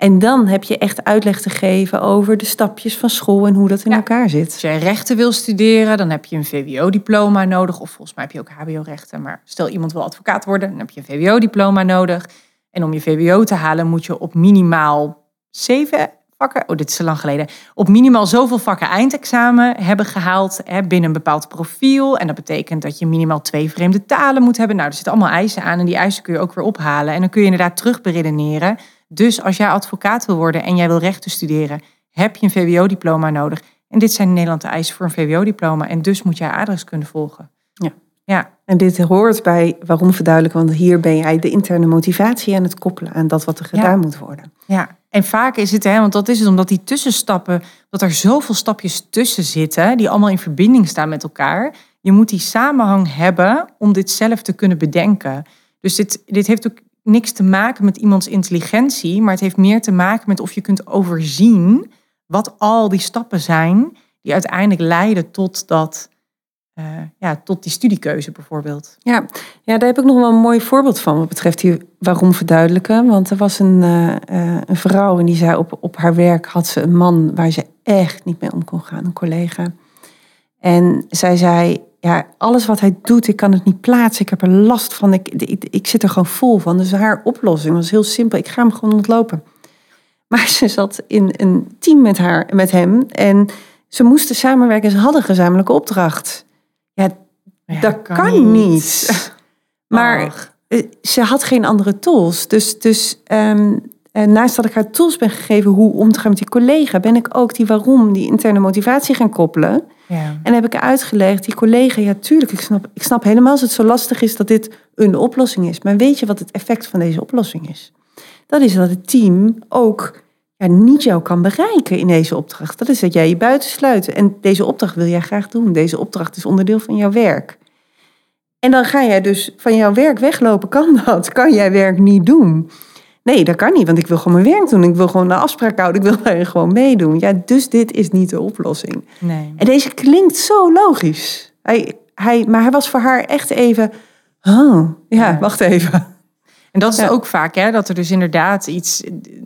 En dan heb je echt uitleg te geven over de stapjes van school... en hoe dat in Ja. elkaar Als zit. jij rechten wil studeren, dan heb je een VWO-diploma nodig. Of volgens mij heb je ook HBO-rechten. Maar stel iemand wil advocaat worden, dan heb je een VWO-diploma nodig. En om je VWO te halen moet je op minimaal zeven vakken... Oh, dit is te lang geleden. Op minimaal zoveel vakken eindexamen hebben gehaald hè, binnen een bepaald profiel. En dat betekent dat je minimaal twee vreemde talen moet hebben. Nou, er zitten allemaal eisen aan en die eisen kun je ook weer ophalen. En dan kun je inderdaad terug beredeneren. Dus als jij advocaat wil worden en jij wil rechten studeren... heb je een VWO-diploma nodig. En dit zijn in Nederland de eisen voor een VWO-diploma. En dus moet jij aardrijkskunde volgen. Ja. Ja, En dit hoort bij waarom verduidelijken... want hier ben jij de interne motivatie aan het koppelen... aan dat wat er Ja. gedaan moet worden. ja. En vaak is het, hè, want dat is het, omdat die tussenstappen, dat er zoveel stapjes tussen zitten, die allemaal in verbinding staan met elkaar. Je moet die samenhang hebben om dit zelf te kunnen bedenken. Dus dit, dit heeft ook niks te maken met iemands intelligentie, maar het heeft meer te maken met of je kunt overzien wat al die stappen zijn die uiteindelijk leiden tot dat, eh, ja, tot die studiekeuze bijvoorbeeld. Ja, ja, daar heb ik nog wel een mooi voorbeeld van wat betreft die waarom verduidelijken. Want er was een, eh, eh, een vrouw en die zei op, op haar werk had ze een man waar ze echt niet mee om kon gaan, een collega. En zij zei, ja, alles wat hij doet, ik kan het niet plaatsen. Ik heb er last van, ik, ik, ik zit er gewoon vol van. Dus haar oplossing was heel simpel, ik ga hem gewoon ontlopen. Maar ze zat in een team met, haar, met hem en ze moesten samenwerken. en Ze hadden een gezamenlijke opdracht. Ja, Ja, dat kan niet. Maar Och. eh, ze had geen andere tools. Dus, dus ehm, eh, naast dat ik haar tools ben gegeven hoe om te gaan met die collega, ben ik ook die waarom, die interne motivatie gaan koppelen. ja. En heb ik uitgelegd, die collega, ja tuurlijk, ik snap, ik snap helemaal als het zo lastig is dat dit een oplossing is. Maar weet je wat het effect van deze oplossing is? Dat is dat het team ook ja, niet jou kan bereiken in deze opdracht. Dat is dat jij je buitensluit. En deze opdracht wil jij graag doen. Deze opdracht is onderdeel van jouw werk. En dan ga jij dus van jouw werk weglopen. Kan dat? Kan jij werk niet doen? Nee, dat kan niet, want ik wil gewoon mijn werk doen. Ik wil gewoon een afspraak houden. Ik wil daarin gewoon meedoen. Ja, dus dit is niet de oplossing. Nee. En deze klinkt zo logisch. Hij, hij, maar hij was voor haar echt even... Oh, ja, Ja. wacht even. En dat is Ja. ook vaak, hè, dat er dus inderdaad iets,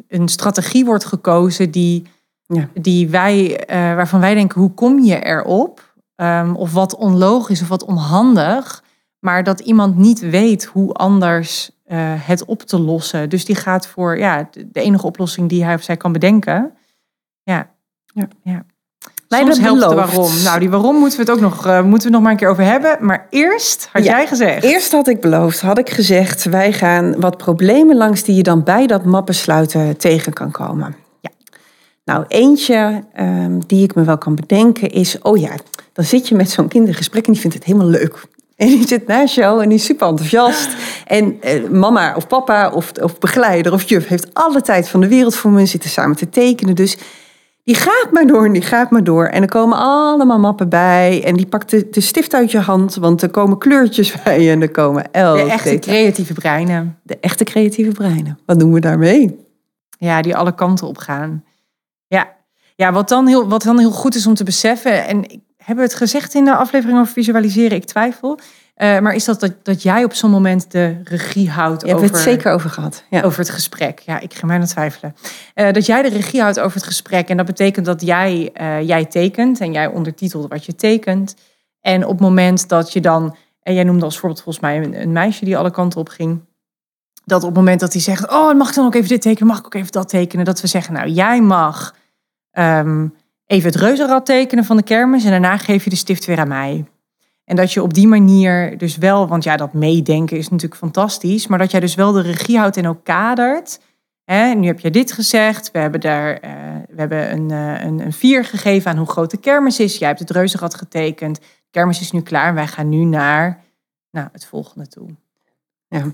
een strategie wordt gekozen die, Ja. die wij, eh, waarvan wij denken, hoe kom je erop? Ehm, of wat onlogisch of wat onhandig. Maar dat iemand niet weet hoe anders het op te lossen. Dus die gaat voor ja, de enige oplossing die hij of zij kan bedenken. Ja. Ja. ja. Soms helpt de waarom. Nou, die waarom moeten we het ook nog, eh, moeten we nog maar een keer over hebben. Maar eerst had Ja. jij gezegd. Eerst had ik beloofd, had ik gezegd... wij gaan wat problemen langs die je dan bij dat mappen sluiten tegen kan komen. Ja. Nou, eentje ehm, die ik me wel kan bedenken is... oh ja, dan zit je met zo'n kind in gesprek en die vindt het helemaal leuk. En die zit naast jou en die is super enthousiast. En eh, mama of papa of, of begeleider of juf heeft alle tijd van de wereld voor me. Zitten samen te tekenen. Dus die gaat maar door en die gaat maar door. En er komen allemaal mappen bij. En die pakt de, de stift uit je hand. Want er komen kleurtjes bij en er komen elk De echte creatieve breinen. de echte creatieve breinen. Wat doen we daarmee? Ja, die alle kanten op gaan. Ja, ja wat, dan heel, wat dan heel goed is om te beseffen. En ik heb het gezegd in de aflevering over visualiseren, ik twijfel. Eh, maar is dat, dat dat jij op zo'n moment de regie houdt over, het zeker over gehad. Ja. over het gesprek. Ja, ik ga mij aan twijfelen. Eh, dat jij de regie houdt over het gesprek. En dat betekent dat jij, eh, jij tekent en jij ondertitelt wat je tekent. En op het moment dat je dan, en jij noemde als voorbeeld volgens mij een, een meisje die alle kanten op ging. Dat op het moment dat hij zegt, oh, mag ik dan ook even dit tekenen? Mag ik ook even dat tekenen? Dat we zeggen, nou, jij mag ehm, even het reuzenrad tekenen van de kermis en daarna geef je de stift weer aan mij. En dat je op die manier dus wel, want ja, dat meedenken is natuurlijk fantastisch, maar dat jij dus wel de regie houdt en ook kadert. Nu heb je dit gezegd, we hebben daar eh, we hebben een, eh, een, een vier gegeven aan hoe groot de kermis is. Jij hebt het reuzenrad getekend, de kermis is nu klaar en wij gaan nu naar nou, het volgende toe. ja,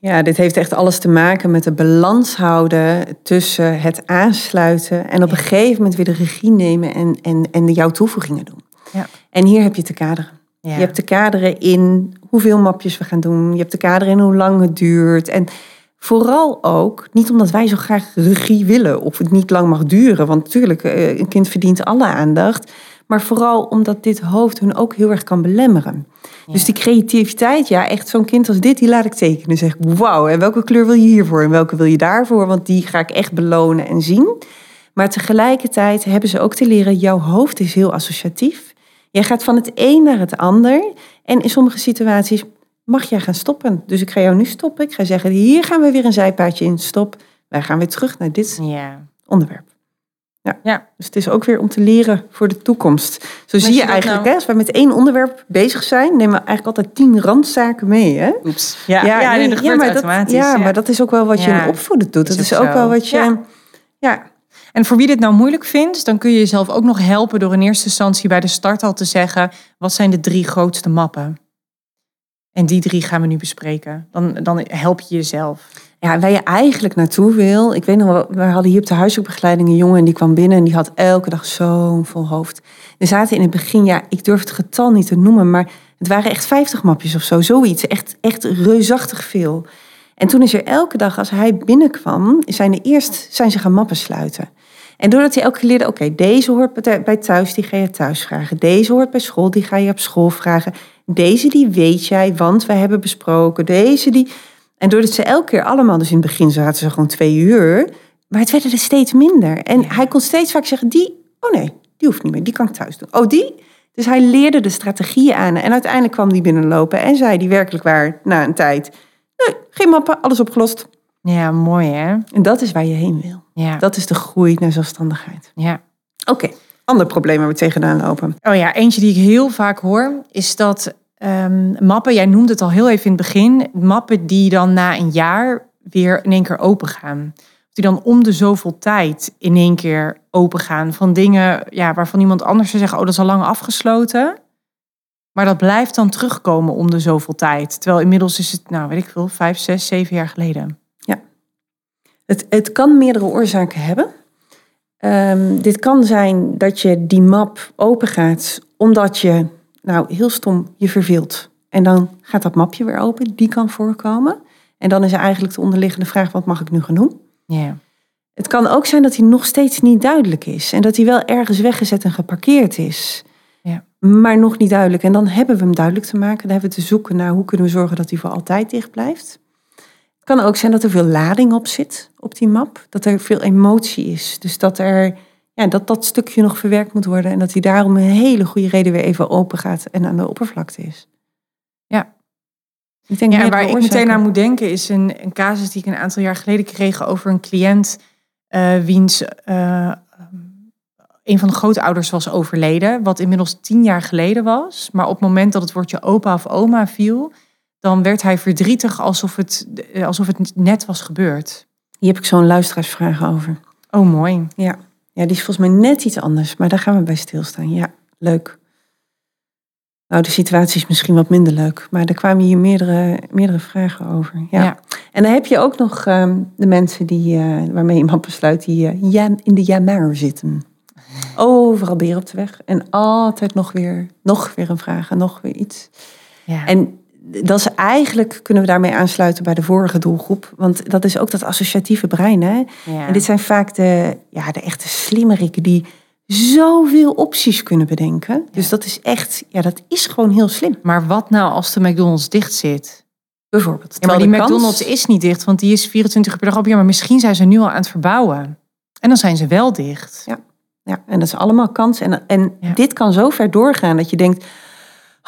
dit heeft echt alles te maken met de balans houden tussen het aansluiten en op een gegeven moment weer de regie nemen en, en, en de jouw toevoegingen doen. Ja. En hier heb je te kaderen. Ja. Je hebt te kaderen in hoeveel mapjes we gaan doen. Je hebt te kaderen in hoe lang het duurt. En vooral ook, niet omdat wij zo graag regie willen of het niet lang mag duren. Want natuurlijk, eh, een kind verdient alle aandacht. Maar vooral omdat dit hoofd hun ook heel erg kan belemmeren. Dus die creativiteit, ja, echt zo'n kind als dit, die laat ik tekenen. Zeg ik, wauw, en welke kleur wil je hiervoor en welke wil je daarvoor? Want die ga ik echt belonen en zien. Maar tegelijkertijd hebben ze ook te leren, jouw hoofd is heel associatief. Jij gaat van het een naar het ander. En in sommige situaties mag jij gaan stoppen. Dus ik ga jou nu stoppen. Ik ga zeggen, hier gaan we weer een zijpaadje in. Stop. Wij gaan weer terug naar dit Ja. onderwerp. Ja. Ja. Dus het is ook weer om te leren voor de toekomst. Zo zie je eigenlijk, nou- hè, als we met één onderwerp bezig zijn, nemen we eigenlijk altijd tien randzaken mee. Hè? Oeps. Ja, ja, nee, dat gebeurt maar dat, automatisch. ja, ja. maar dat is ook wel wat je Ja. in opvoeden doet. Is Dat is ook ook wel wat je. Ja. Ja. En voor wie dit nou moeilijk vindt, dan kun je jezelf ook nog helpen door in eerste instantie bij de start al te zeggen: wat zijn de drie grootste mappen? En die drie gaan we nu bespreken. Dan, dan help je jezelf. Ja, waar je eigenlijk naartoe wil. Ik weet nog we hadden hier op de huiszoekbegeleiding een jongen en die kwam binnen en die had elke dag zo'n vol hoofd. Er zaten in het begin, ja, ik durf het getal niet te noemen, maar het waren echt 50 mapjes of zo, zoiets. Echt, echt reusachtig veel. En toen is er elke dag, als hij binnenkwam, zijn er eerst zijn ze gaan mappen sluiten. En doordat hij elke keer leerde, oké, deze hoort bij- thuis, die ga je thuis vragen. Deze hoort bij school, die ga je op school vragen. Deze die weet jij, want wij hebben besproken. Deze die... En doordat ze elke keer allemaal, dus in het begin zaten ze gewoon twee uur. Maar het werden er steeds minder. En hij kon steeds vaak zeggen, die, oh nee, die hoeft niet meer, die kan ik thuis doen. Oh, die? Dus hij leerde de strategieën aan. En uiteindelijk kwam die binnenlopen en zei die werkelijk waar, na een tijd... Nee, geen mappen, alles opgelost. Ja, mooi hè? En dat is waar je heen wil. Ja. Dat is de groei naar zelfstandigheid. ja. Oké, ander probleem waar we tegenaan lopen. Oh ja, eentje die ik heel vaak hoor, is dat ehm, mappen, jij noemde het al heel even in het begin, mappen die dan na een jaar weer in één keer open gaan. Die dan om de zoveel tijd in één keer open gaan van dingen ja, waarvan iemand anders zou zeggen, oh dat is al lang afgesloten. Maar dat blijft dan terugkomen om de zoveel tijd. Terwijl inmiddels is het, nou weet ik veel, vijf, zes, zeven jaar geleden. Het, het kan meerdere oorzaken hebben. Ehm, dit kan zijn dat je die map open gaat omdat je, nou heel stom, je verveelt. En dan gaat dat mapje weer open, die kan voorkomen. En dan is er eigenlijk de onderliggende vraag, wat mag ik nu gaan doen? Ja. Het kan ook zijn dat hij nog steeds niet duidelijk is. En dat hij wel ergens weggezet en geparkeerd is. Maar nog niet duidelijk. En dan hebben we hem duidelijk te maken. Dan hebben we te zoeken naar hoe kunnen we zorgen dat hij voor altijd dicht blijft. Het kan ook zijn dat er veel lading op zit op die map. Dat er veel emotie is. Dus dat er ja, dat, dat stukje nog verwerkt moet worden. En dat hij daarom een hele goede reden weer even open gaat en aan de oppervlakte is. Ja. Ik denk Ja, en meerdere waar ik meteen aan moet denken is een, een casus die ik een aantal jaar geleden kreeg over een cliënt eh, wiens eh, een van de grootouders was overleden, wat inmiddels tien jaar geleden was. Maar op het moment dat het woordje opa of oma viel, dan werd hij verdrietig alsof het, eh, alsof het net was gebeurd. Hier heb ik zo'n luisteraarsvraag over. Oh, mooi. Ja. Ja, die is volgens mij net iets anders, maar daar gaan we bij stilstaan. Ja, leuk. Nou, de situatie is misschien wat minder leuk, maar er kwamen hier meerdere, meerdere vragen over. Ja. Ja. En dan heb je ook nog ehm, de mensen die, eh, waarmee iemand besluit die eh, ja, in de jammer zitten. Overal beren op de weg en altijd nog weer, nog weer een vraag en nog weer iets. Ja. En dat is eigenlijk, kunnen we daarmee aansluiten bij de vorige doelgroep. Want dat is ook dat associatieve brein. Hè? ja. En dit zijn vaak de, ja, de echte slimmerikken die zoveel opties kunnen bedenken. Dus dat is echt, ja, dat is gewoon heel slim. Maar wat nou als de McDonald's dicht zit? Bijvoorbeeld. Ja, maar die kans- McDonald's is niet dicht, want die is 24 uur per dag open. Ja, maar misschien zijn ze nu al aan het verbouwen. En dan zijn ze wel dicht. Ja, en dat is allemaal kans. En, en Ja. dit kan zo ver doorgaan dat je denkt...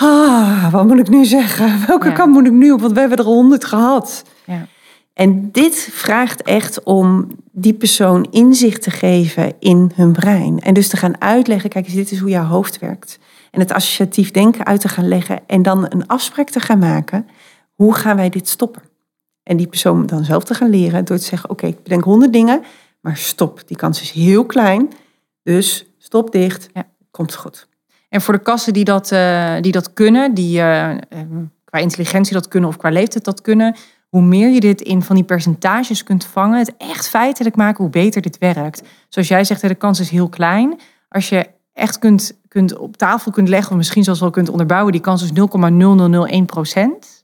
Ah, wat moet ik nu zeggen? Welke Ja. kant moet ik nu op? Want we hebben er honderd gehad. Ja. En dit vraagt echt om die persoon inzicht te geven in hun brein. En dus te gaan uitleggen, kijk eens, dit is hoe jouw hoofd werkt. En het associatief denken uit te gaan leggen. En dan een afspraak te gaan maken. Hoe gaan wij dit stoppen? En die persoon dan zelf te gaan leren door te zeggen, oké, ik bedenk honderd dingen. Maar stop, die kans is heel klein. Dus stop dicht, Ja. komt goed. En voor de kassen die dat, eh, die dat kunnen, die eh, eh, qua intelligentie dat kunnen of qua leeftijd dat kunnen, hoe meer je dit in van die percentages kunt vangen, het echt feitelijk maken, hoe beter dit werkt. Zoals jij zegt, de kans is heel klein. Als je echt kunt, kunt op tafel kunt leggen, of misschien zelfs wel kunt onderbouwen, die kans is 0,0001 procent.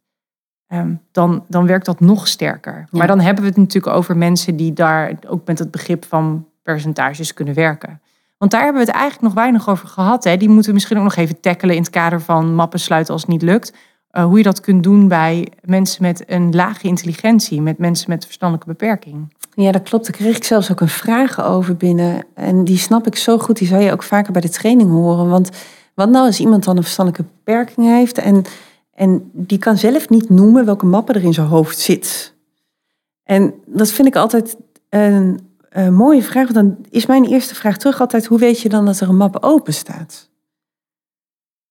ehm, dan, dan werkt dat nog sterker. Ja. Maar dan hebben we het natuurlijk over mensen die daar ook met het begrip van percentages kunnen werken. Want daar hebben we het eigenlijk nog weinig over gehad. Hè. Die moeten we misschien ook nog even tackelen in het kader van mappen sluiten als het niet lukt. Eh, hoe je dat kunt doen bij mensen met een lage intelligentie, met mensen met verstandelijke beperking. Ja, dat klopt. Daar kreeg ik zelfs ook een vraag over binnen. En die snap ik zo goed. Die zou je ook vaker bij de training horen. Want wat nou als iemand dan een verstandelijke beperking heeft... en, en die kan zelf niet noemen welke mappen er in zijn hoofd zit. En dat vind ik altijd een, een mooie vraag. Want dan is mijn eerste vraag terug altijd... hoe weet je dan dat er een map open staat?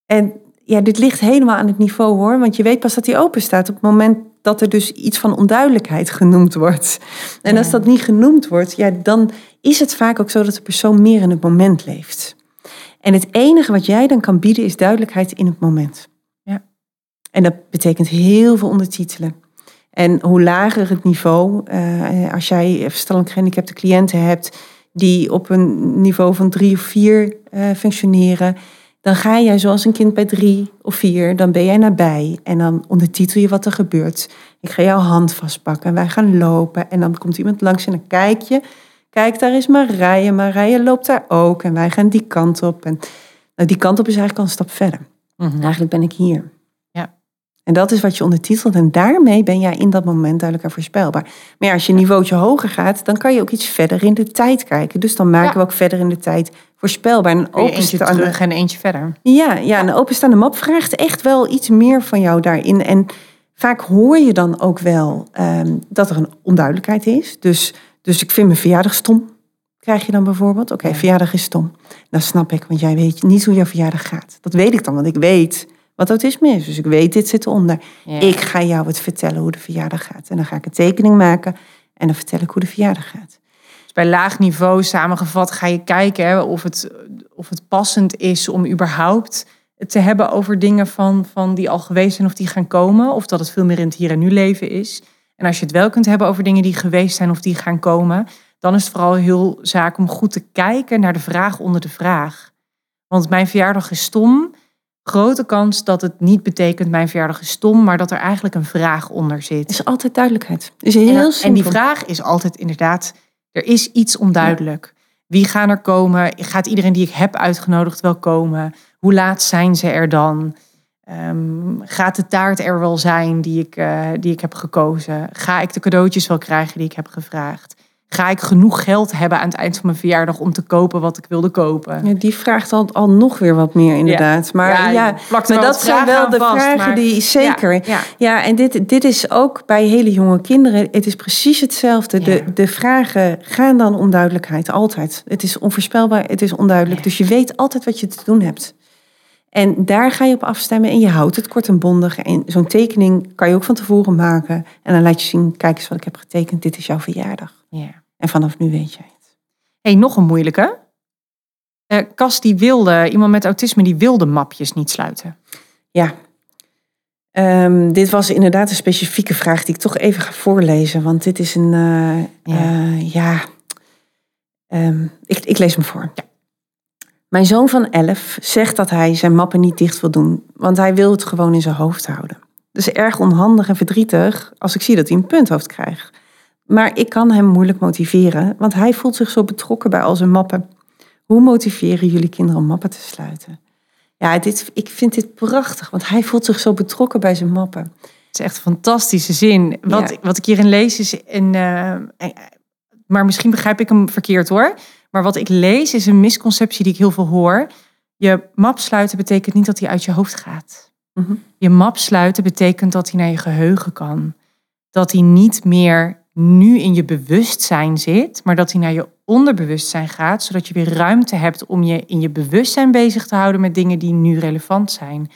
En ja, dit ligt helemaal aan het niveau hoor. Want je weet pas dat die open staat op het moment dat er dus iets van onduidelijkheid genoemd wordt. En als dat niet genoemd wordt, ja, dan is het vaak ook zo dat de persoon meer in het moment leeft. En het enige wat jij dan kan bieden is duidelijkheid in het moment. Ja. En dat betekent heel veel ondertitelen. En hoe lager het niveau, eh, als jij verstandelijk gehandicapte cliënten hebt die op een niveau van drie of vier eh, functioneren, dan ga jij zoals een kind bij drie of vier, dan ben jij nabij en dan ondertitel je wat er gebeurt. Ik ga jouw hand vastpakken en wij gaan lopen en dan komt iemand langs en dan kijk je. Kijk, daar is Marije. Marije loopt daar ook en wij gaan die kant op. En nou, die kant op is eigenlijk al een stap verder. Eigenlijk ben ik hier. En dat is wat je ondertitelt. En daarmee ben jij in dat moment duidelijk en voorspelbaar. Maar ja, als je een niveautje hoger gaat, dan kan je ook iets verder in de tijd kijken. Dus dan maken Ja. we ook verder in de tijd voorspelbaar. En openstaande, terug en eentje verder. ja, ja, een openstaande map vraagt echt wel iets meer van jou daarin. En vaak hoor je dan ook wel ehm, dat er een onduidelijkheid is. Dus, dus ik vind mijn verjaardag stom. Krijg je dan bijvoorbeeld? Oké, Ja. verjaardag is stom. Dat snap ik, want jij weet niet hoe jouw verjaardag gaat. Dat weet ik dan, want ik weet wat autisme is. Dus ik weet, dit zit eronder. Ja. Ik ga jou het vertellen hoe de verjaardag gaat. En dan ga ik een tekening maken en dan vertel ik hoe de verjaardag gaat. Dus bij laag niveau samengevat ga je kijken hè, of, het, of het passend is om überhaupt het te hebben over dingen van, van die al geweest zijn of die gaan komen. Of dat het veel meer in het hier en nu leven is. En als je het wel kunt hebben over dingen die geweest zijn of die gaan komen, dan is het vooral heel zaak om goed te kijken naar de vraag onder de vraag. Want mijn verjaardag is stom. Grote kans dat het niet betekent mijn verjaardag is stom, maar dat er eigenlijk een vraag onder zit. Het is altijd duidelijkheid. Is heel En, en simpel. die vraag is altijd inderdaad, er is iets onduidelijk. Wie gaan er komen? Gaat iedereen die ik heb uitgenodigd wel komen? Hoe laat zijn ze er dan? Ehm, gaat de taart er wel zijn die ik, eh, die ik heb gekozen? Ga ik de cadeautjes wel krijgen die ik heb gevraagd? Ga ik genoeg geld hebben aan het eind van mijn verjaardag om te kopen wat ik wilde kopen? Ja, die vraagt al, al nog weer wat meer, inderdaad. Maar, Ja, maar dat zijn wel de vast, vragen maar- die zeker. Ja, en dit, dit is ook bij hele jonge kinderen. Het is precies hetzelfde. De, de vragen gaan dan om duidelijkheid, altijd. Het is onvoorspelbaar, het is onduidelijk. Dus je weet altijd wat je te doen hebt. En daar ga je op afstemmen en je houdt het kort en bondig. En zo'n tekening kan je ook van tevoren maken. En dan laat je zien, kijk eens wat ik heb getekend. Dit is jouw verjaardag. ja. En vanaf nu weet jij het. hey, nog een moeilijke. Eh Cas die wilde, iemand met autisme, die wilde mapjes niet sluiten. Ja. Ehm, dit was inderdaad een specifieke vraag die ik toch even ga voorlezen. Want dit is een. eh, Ja. eh, ja. Ehm, ik, ik lees hem voor. Mijn zoon van 11 zegt dat hij zijn mappen niet dicht wil doen. Want hij wil het gewoon in zijn hoofd houden. Dus erg onhandig en verdrietig als ik zie dat hij een punthoofd krijgt. Maar ik kan hem moeilijk motiveren, want hij voelt zich zo betrokken bij al zijn mappen. Hoe motiveren jullie kinderen om mappen te sluiten? Ja, dit, ik vind dit prachtig, want hij voelt zich zo betrokken bij zijn mappen. Het is echt een fantastische zin. Wat, Ja. wat ik hierin lees is een. eh, eh, maar misschien begrijp ik hem verkeerd hoor. Maar wat ik lees is een misconceptie die ik heel veel hoor. Je map sluiten betekent niet dat hij uit je hoofd gaat. Mhm. Je map sluiten betekent dat hij naar je geheugen kan. Dat hij niet meer nu in je bewustzijn zit, maar dat hij naar je onderbewustzijn gaat, zodat je weer ruimte hebt om je in je bewustzijn bezig te houden met dingen die nu relevant zijn.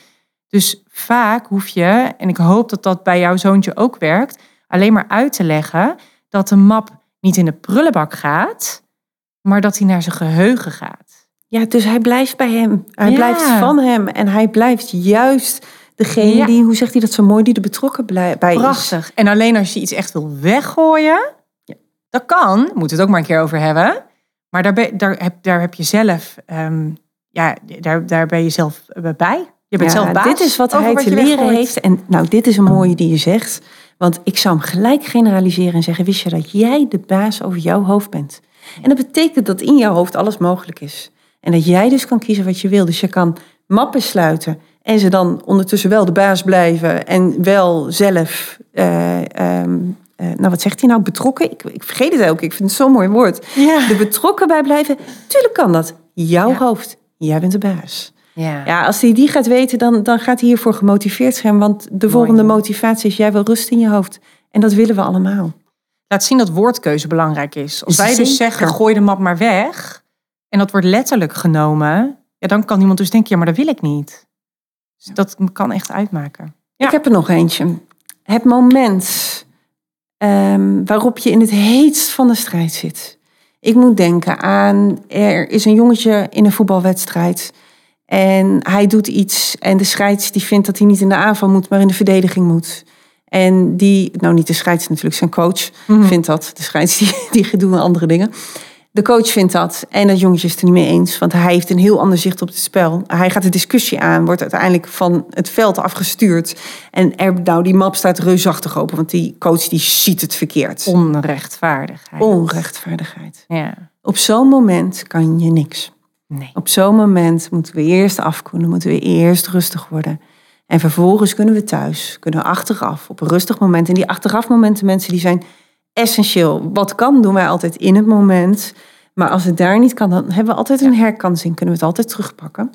Dus vaak hoef je, en ik hoop dat dat bij jouw zoontje ook werkt, alleen maar uit te leggen dat de map niet in de prullenbak gaat, maar dat hij naar zijn geheugen gaat. Ja, dus hij blijft bij hem. Hij Ja. blijft van hem. En hij blijft juist degene Ja. die, hoe zegt hij dat zo mooi, die er betrokken bij is. Prachtig. En alleen als je iets echt wil weggooien, dat kan, moeten we het ook maar een keer over hebben. Maar daar, ben, daar, heb, daar heb je zelf, ehm, ja, daar, daar ben je zelf eh, bij. Je bent Ja, zelf baas. Dit is wat hij te je leren weggooit. heeft. En nou, dit is een mooie die je zegt. Want ik zou hem gelijk generaliseren en zeggen: Wist je dat jij de baas over jouw hoofd bent? En dat betekent dat in jouw hoofd alles mogelijk is. En dat jij dus kan kiezen wat je wil. Dus je kan mappen sluiten en ze dan ondertussen wel de baas blijven en wel zelf. eh, ehm, eh, nou, wat zegt hij nou? Betrokken? Ik, ik vergeet het ook. Ik vind het zo'n mooi woord. Ja. Er betrokken bij blijven. Tuurlijk kan dat. Jouw Ja. hoofd. Jij bent de baas. Ja. Ja, als hij die gaat weten, dan, dan gaat hij hiervoor gemotiveerd zijn. Want de volgende motivatie is, jij wil rust in je hoofd. En dat willen we allemaal. Laat zien dat woordkeuze belangrijk is. Als wij dus Zeker. zeggen, gooi de map maar weg. En dat wordt letterlijk genomen. Ja, dan kan iemand dus denken, ja, maar dat wil ik niet. Dus dat kan echt uitmaken. Ja. Ik heb er nog eentje. Het moment ehm, waarop je in het heetst van de strijd zit. Ik moet denken aan, er is een jongetje in een voetbalwedstrijd. En hij doet iets en de scheids die vindt dat hij niet in de aanval moet, maar in de verdediging moet. En die, nou niet de scheids natuurlijk, zijn coach Mhm. vindt dat. De scheids die, die doen andere dingen. De coach vindt dat en dat jongetje is het er niet mee eens. Want hij heeft een heel ander zicht op het spel. Hij gaat de discussie aan, wordt uiteindelijk van het veld afgestuurd. En er, nou, die map staat reusachtig open, want die coach die ziet het verkeerd. Onrechtvaardigheid. Onrechtvaardigheid. Ja. Op zo'n moment kan je niks. Nee. Op zo'n moment moeten we eerst afkoelen, moeten we eerst rustig worden. En vervolgens kunnen we thuis, kunnen we achteraf, op een rustig moment. En die achterafmomenten, mensen, die zijn essentieel. Wat kan, doen wij altijd in het moment. Maar als het daar niet kan, dan hebben we altijd een herkansing. Kunnen we het altijd terugpakken.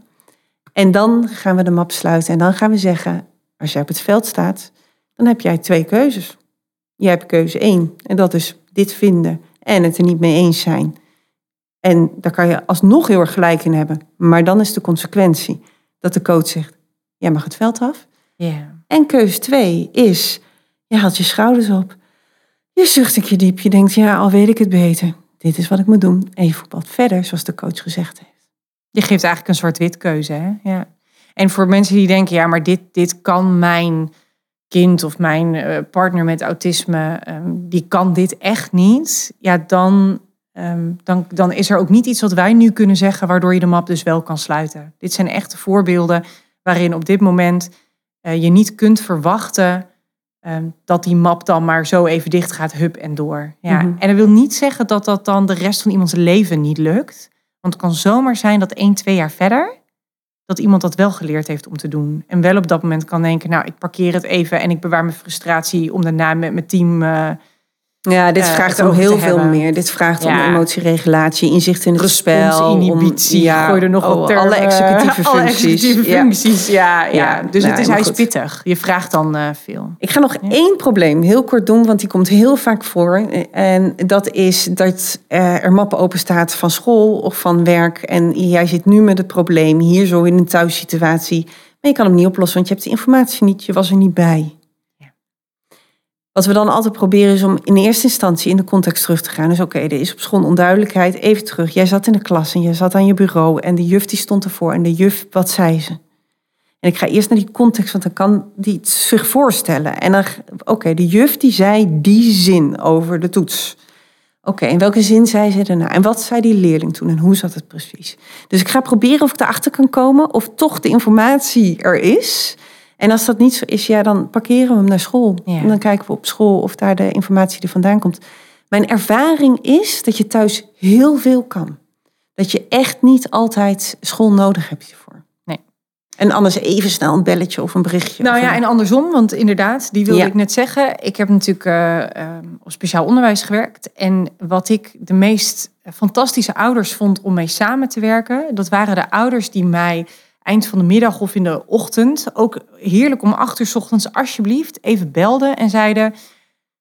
En dan gaan we de map sluiten. En dan gaan we zeggen, als jij op het veld staat, dan heb jij twee keuzes. Jij hebt keuze één. En dat is dit vinden en het er niet mee eens zijn. En daar kan je alsnog heel erg gelijk in hebben. Maar dan is de consequentie dat de coach zegt, jij mag het veld af. Ja. En keuze twee is, je haalt je schouders op. Je zucht een keer diep. Je denkt, ja, al weet ik het beter. Dit is wat ik moet doen. En je voetbalt verder, zoals de coach gezegd heeft. Je geeft eigenlijk een zwart-wit keuze. Hè? Ja. En voor mensen die denken, ja, maar dit, dit kan mijn kind of mijn eh, partner met autisme, ehm, die kan dit echt niet. Ja, dan ehm, dan, dan is er ook niet iets wat wij nu kunnen zeggen waardoor je de map dus wel kan sluiten. Dit zijn echte voorbeelden waarin op dit moment eh, je niet kunt verwachten ehm, dat die map dan maar zo even dicht gaat, hup en door. Ja. Mhm. En dat wil niet zeggen dat dat dan de rest van iemands leven niet lukt. Want het kan zomaar zijn dat één, twee jaar verder, dat iemand dat wel geleerd heeft om te doen. En wel op dat moment kan denken, nou, ik parkeer het even en ik bewaar mijn frustratie om daarna met mijn team... eh, Ja, dit eh, vraagt het om heel veel hebben. meer. Dit vraagt om emotieregulatie, inzicht in het spel. responsinhibitie, om, ja, gooi er nog oh, wat termen. alle executieve Alle functies. executieve Ja. functies, ja. ja. Ja, Dus nou, het is, hij is goed. pittig. Je vraagt dan eh, veel. Ik ga nog één probleem heel kort doen, want die komt heel vaak voor. En dat is dat eh, er mappen open staat van school of van werk. En jij zit nu met het probleem hier zo in een thuissituatie. Maar je kan hem niet oplossen, want je hebt de informatie niet. Je was er niet bij. Wat we dan altijd proberen is om in eerste instantie in de context terug te gaan. Dus oké, er is op school onduidelijkheid. Even terug. Jij zat in de klas en jij zat aan je bureau. En de juf die stond ervoor. En de juf, wat zei ze? En ik ga eerst naar die context, want dan kan die zich voorstellen. En dan, oké, de juf die zei die zin over de toets. Oké, en welke zin zei ze daarna? En wat zei die leerling toen en hoe zat het precies? Dus ik ga proberen of ik erachter kan komen of toch de informatie er is. En als dat niet zo is, ja, dan parkeren we hem naar school. Ja. En dan kijken we op school of daar de informatie er vandaan komt. Mijn ervaring is dat je thuis heel veel kan. Dat je echt niet altijd school nodig hebt hiervoor. Nee. En anders even snel een belletje of een berichtje. Nou ja, een- en andersom, want inderdaad, die wilde Ja. ik net zeggen. Ik heb natuurlijk eh, ehm, op speciaal onderwijs gewerkt. En wat ik de meest fantastische ouders vond om mee samen te werken, dat waren de ouders die mij eind van de middag of in de ochtend, ook heerlijk om acht uur 's ochtends, alsjeblieft, even belden en zeiden.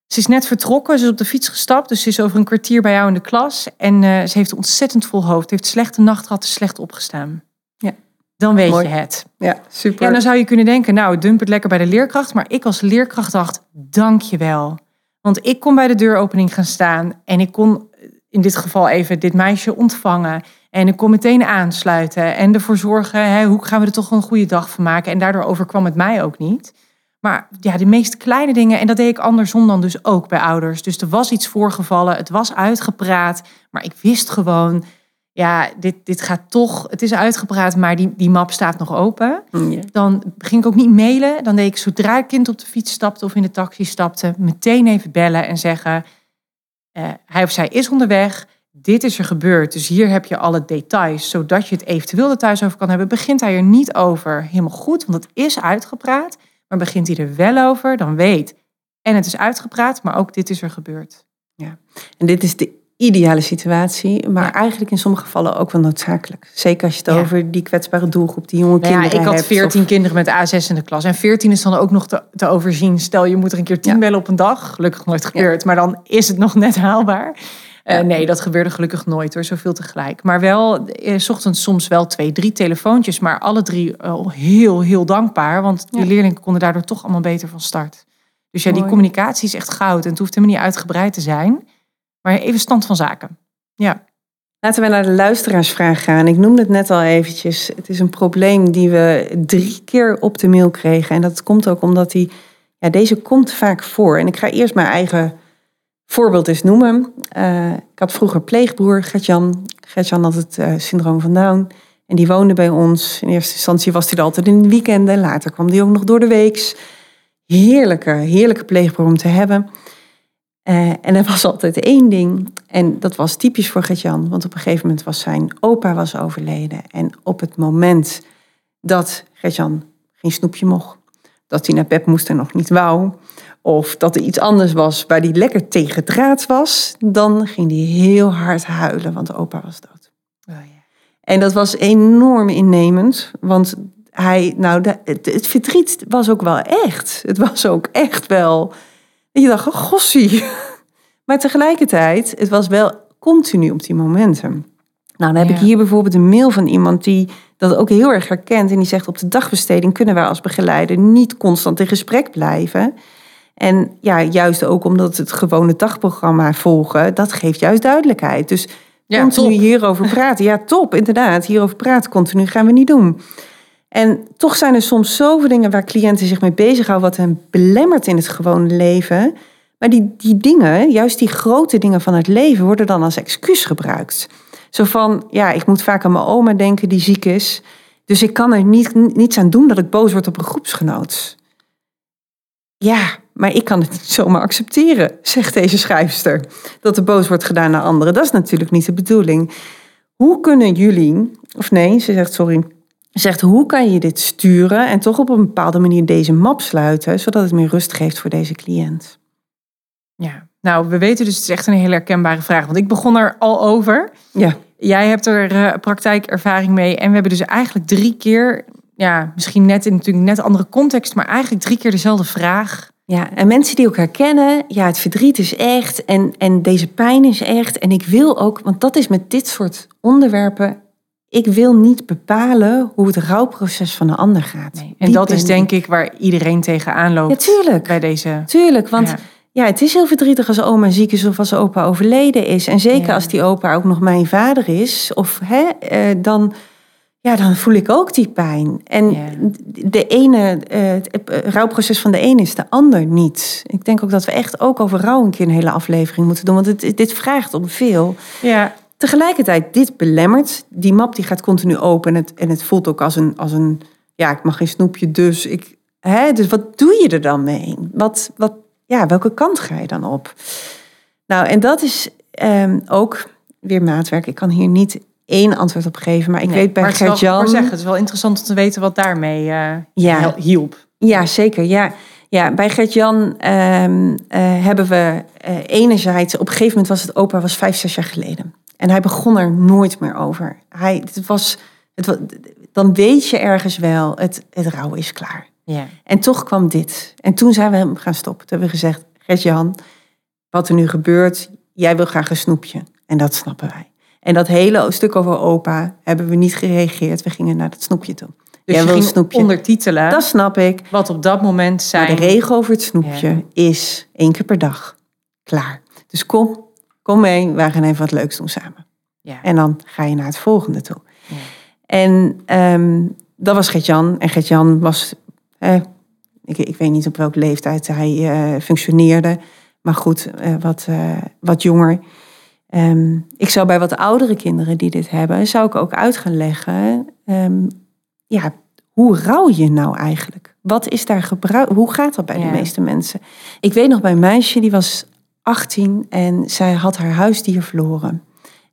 Ze is net vertrokken, ze is op de fiets gestapt, dus ze is over een kwartier bij jou in de klas. En eh, ze heeft ontzettend vol hoofd, heeft slechte nacht gehad, is slecht opgestaan. Ja. Dan weet Mooi. je het. Ja, super. Ja, dan zou je kunnen denken, nou, dump het lekker bij de leerkracht. Maar ik als leerkracht dacht, dank je wel. Want ik kon bij de deuropening gaan staan en ik kon in dit geval even dit meisje ontvangen. En ik kon meteen aansluiten en ervoor zorgen, hè, hoe gaan we er toch een goede dag van maken. En daardoor overkwam het mij ook niet. Maar ja, de meest kleine dingen, en dat deed ik andersom dan dus ook bij ouders. Dus er was iets voorgevallen, het was uitgepraat, maar ik wist gewoon, ja, dit, dit gaat toch, het is uitgepraat, maar die, die map staat nog open. Ja. Dan ging ik ook niet mailen. Dan deed ik zodra het kind op de fiets stapte of in de taxi stapte, meteen even bellen en zeggen: eh, hij of zij is onderweg. Dit is er gebeurd. Dus hier heb je alle details, zodat je het eventueel er thuis over kan hebben. Begint hij er niet over, helemaal goed, want het is uitgepraat. Maar begint hij er wel over, dan weet. En het is uitgepraat, maar ook dit is er gebeurd. En dit is de ideale situatie, maar Ja. eigenlijk in sommige gevallen ook wel noodzakelijk. Zeker als je het Ja. over die kwetsbare doelgroep, die jonge Nou ja, kinderen ik had 14 of- kinderen met A6 in de klas. En 14 is dan ook nog te, te overzien. Stel, je moet er een keer 10 Ja. bellen op een dag. Gelukkig nooit gebeurd. Maar dan is het nog net haalbaar. Eh, Ja. nee, dat gebeurde gelukkig nooit hoor. Zoveel tegelijk. Maar wel, eh, 's ochtends soms wel twee, drie telefoontjes. Maar alle drie eh, heel, heel dankbaar. Want die Ja. leerlingen konden daardoor toch allemaal beter van start. Dus ja, die communicatie is echt goud. En het hoeft helemaal niet uitgebreid te zijn. Maar even stand van zaken. Ja. Laten we naar de luisteraarsvraag gaan. Ik noemde het net al eventjes. Het is een probleem die we drie keer op de mail kregen. En dat komt ook omdat die, ja, deze komt vaak voor. En ik ga eerst mijn eigen voorbeeld eens noemen. Eh, ik had vroeger pleegbroer, Gertjan. Gertjan had het eh, syndroom van Down. En die woonde bij ons. In eerste instantie was hij er altijd in de weekenden. Later kwam hij ook nog door de weeks. Heerlijke, heerlijke pleegbroer om te hebben. Eh, en er was altijd één ding. En dat was typisch voor Gertjan. Want op een gegeven moment was zijn opa was overleden. En op het moment dat Gertjan geen snoepje mocht. Dat hij naar bed moest en nog niet wou. Of dat er iets anders was waar hij lekker tegen draad was. Dan ging hij heel hard huilen, want opa was dood. En dat was enorm innemend. Want hij, nou, het verdriet was ook wel echt. Het was ook echt wel. En je dacht, oh, gossie. Maar tegelijkertijd, het was wel continu op die momenten. Nou, dan heb Ja. ik hier bijvoorbeeld een mail van iemand die dat ook heel erg herkent. En die zegt, op de dagbesteding kunnen wij als begeleider niet constant in gesprek blijven. En ja, juist ook omdat het gewone dagprogramma volgen, dat geeft juist duidelijkheid. Dus Ja, continu top. hierover praten. Ja, top, inderdaad. Hierover praten continu gaan we niet doen. En toch zijn er soms zoveel dingen waar cliënten zich mee bezighouden, wat hen belemmert in het gewone leven. Maar die, die dingen, juist die grote dingen van het leven, worden dan als excuus gebruikt. Zo van, ja, ik moet vaak aan mijn oma denken die ziek is. Dus ik kan er niet, niets aan doen dat ik boos word op een groepsgenoot. Ja, maar ik kan het niet zomaar accepteren, zegt deze schrijfster. Dat er boos wordt gedaan naar anderen. Dat is natuurlijk niet de bedoeling. Hoe kunnen jullie, of nee, ze zegt sorry, zegt hoe kan je dit sturen en toch op een bepaalde manier deze map sluiten, zodat het meer rust geeft voor deze cliënt? Ja, nou, we weten dus, het is echt een heel herkenbare vraag. Want ik begon er al over. Ja. Jij hebt er uh, praktijkervaring mee. En we hebben dus eigenlijk drie keer, ja, misschien net in natuurlijk net andere context, maar eigenlijk drie keer dezelfde vraag. Ja, en mensen die ook herkennen, ja, het verdriet is echt en, en deze pijn is echt. En ik wil ook, want dat is met dit soort onderwerpen, ik wil niet bepalen hoe het rouwproces van een ander gaat. Nee, en dat is denk ik waar iedereen tegenaan loopt. Ja, tuurlijk. Bij deze. Tuurlijk, want ja. ja. het is heel verdrietig als oma ziek is of als opa overleden is. En zeker ja. als die opa ook nog mijn vader is, of hè, eh, dan ja, dan voel ik ook die pijn. En de ene, uh, het rouwproces van de ene is de ander niet. Ik denk ook dat we echt ook over rouw een keer een hele aflevering moeten doen. Want het, dit vraagt om veel. Ja. Tegelijkertijd, dit belemmert. Die map die gaat continu open. En het, en het voelt ook als een, als een... Ja, ik mag geen snoepje, dus ik... Hè, dus wat doe je er dan mee? Wat, wat, ja, welke kant ga je dan op? Nou, en dat is um, ook weer maatwerk. Ik kan hier niet één antwoord op geven. Maar ik nee, weet bij Gert-Jan... zeggen, het is wel interessant om te weten wat daarmee uh, ja. hielp. Ja, zeker. Ja, ja bij Gert-Jan um, uh, hebben we uh, enerzijds... Op een gegeven moment was het opa, was vijf, zes jaar geleden. En hij begon er nooit meer over. Hij, het was, het dan weet je ergens wel, het, het rouwen is klaar. Ja. En toch kwam dit. En toen zijn we hem gaan stoppen. Toen hebben we gezegd, Gert-Jan, wat er nu gebeurt... jij wil graag een snoepje. En dat snappen wij. En dat hele stuk over opa hebben we niet gereageerd. We gingen naar het snoepje toe. Dus Jij je ging snoepje. ondertitelen. Dat snap ik. Wat op dat moment zijn. Maar de regel over het snoepje ja. is één keer per dag. Klaar. Dus kom, kom mee. Wij gaan even wat leuks doen samen. Ja. En dan ga je naar het volgende toe. Ja. En um, dat was Gert-Jan. En Gert-Jan was... Eh, ik, ik weet niet op welke leeftijd hij uh, functioneerde. Maar goed, uh, wat, uh, wat jonger. Um, ik zou bij wat oudere kinderen die dit hebben, zou ik ook uit gaan leggen, um, ja, hoe rouw je nou eigenlijk? Wat is daar gebruik? Hoe gaat dat bij ja. de meeste mensen? Ik weet nog bij een meisje, die was 18 en zij had haar huisdier verloren.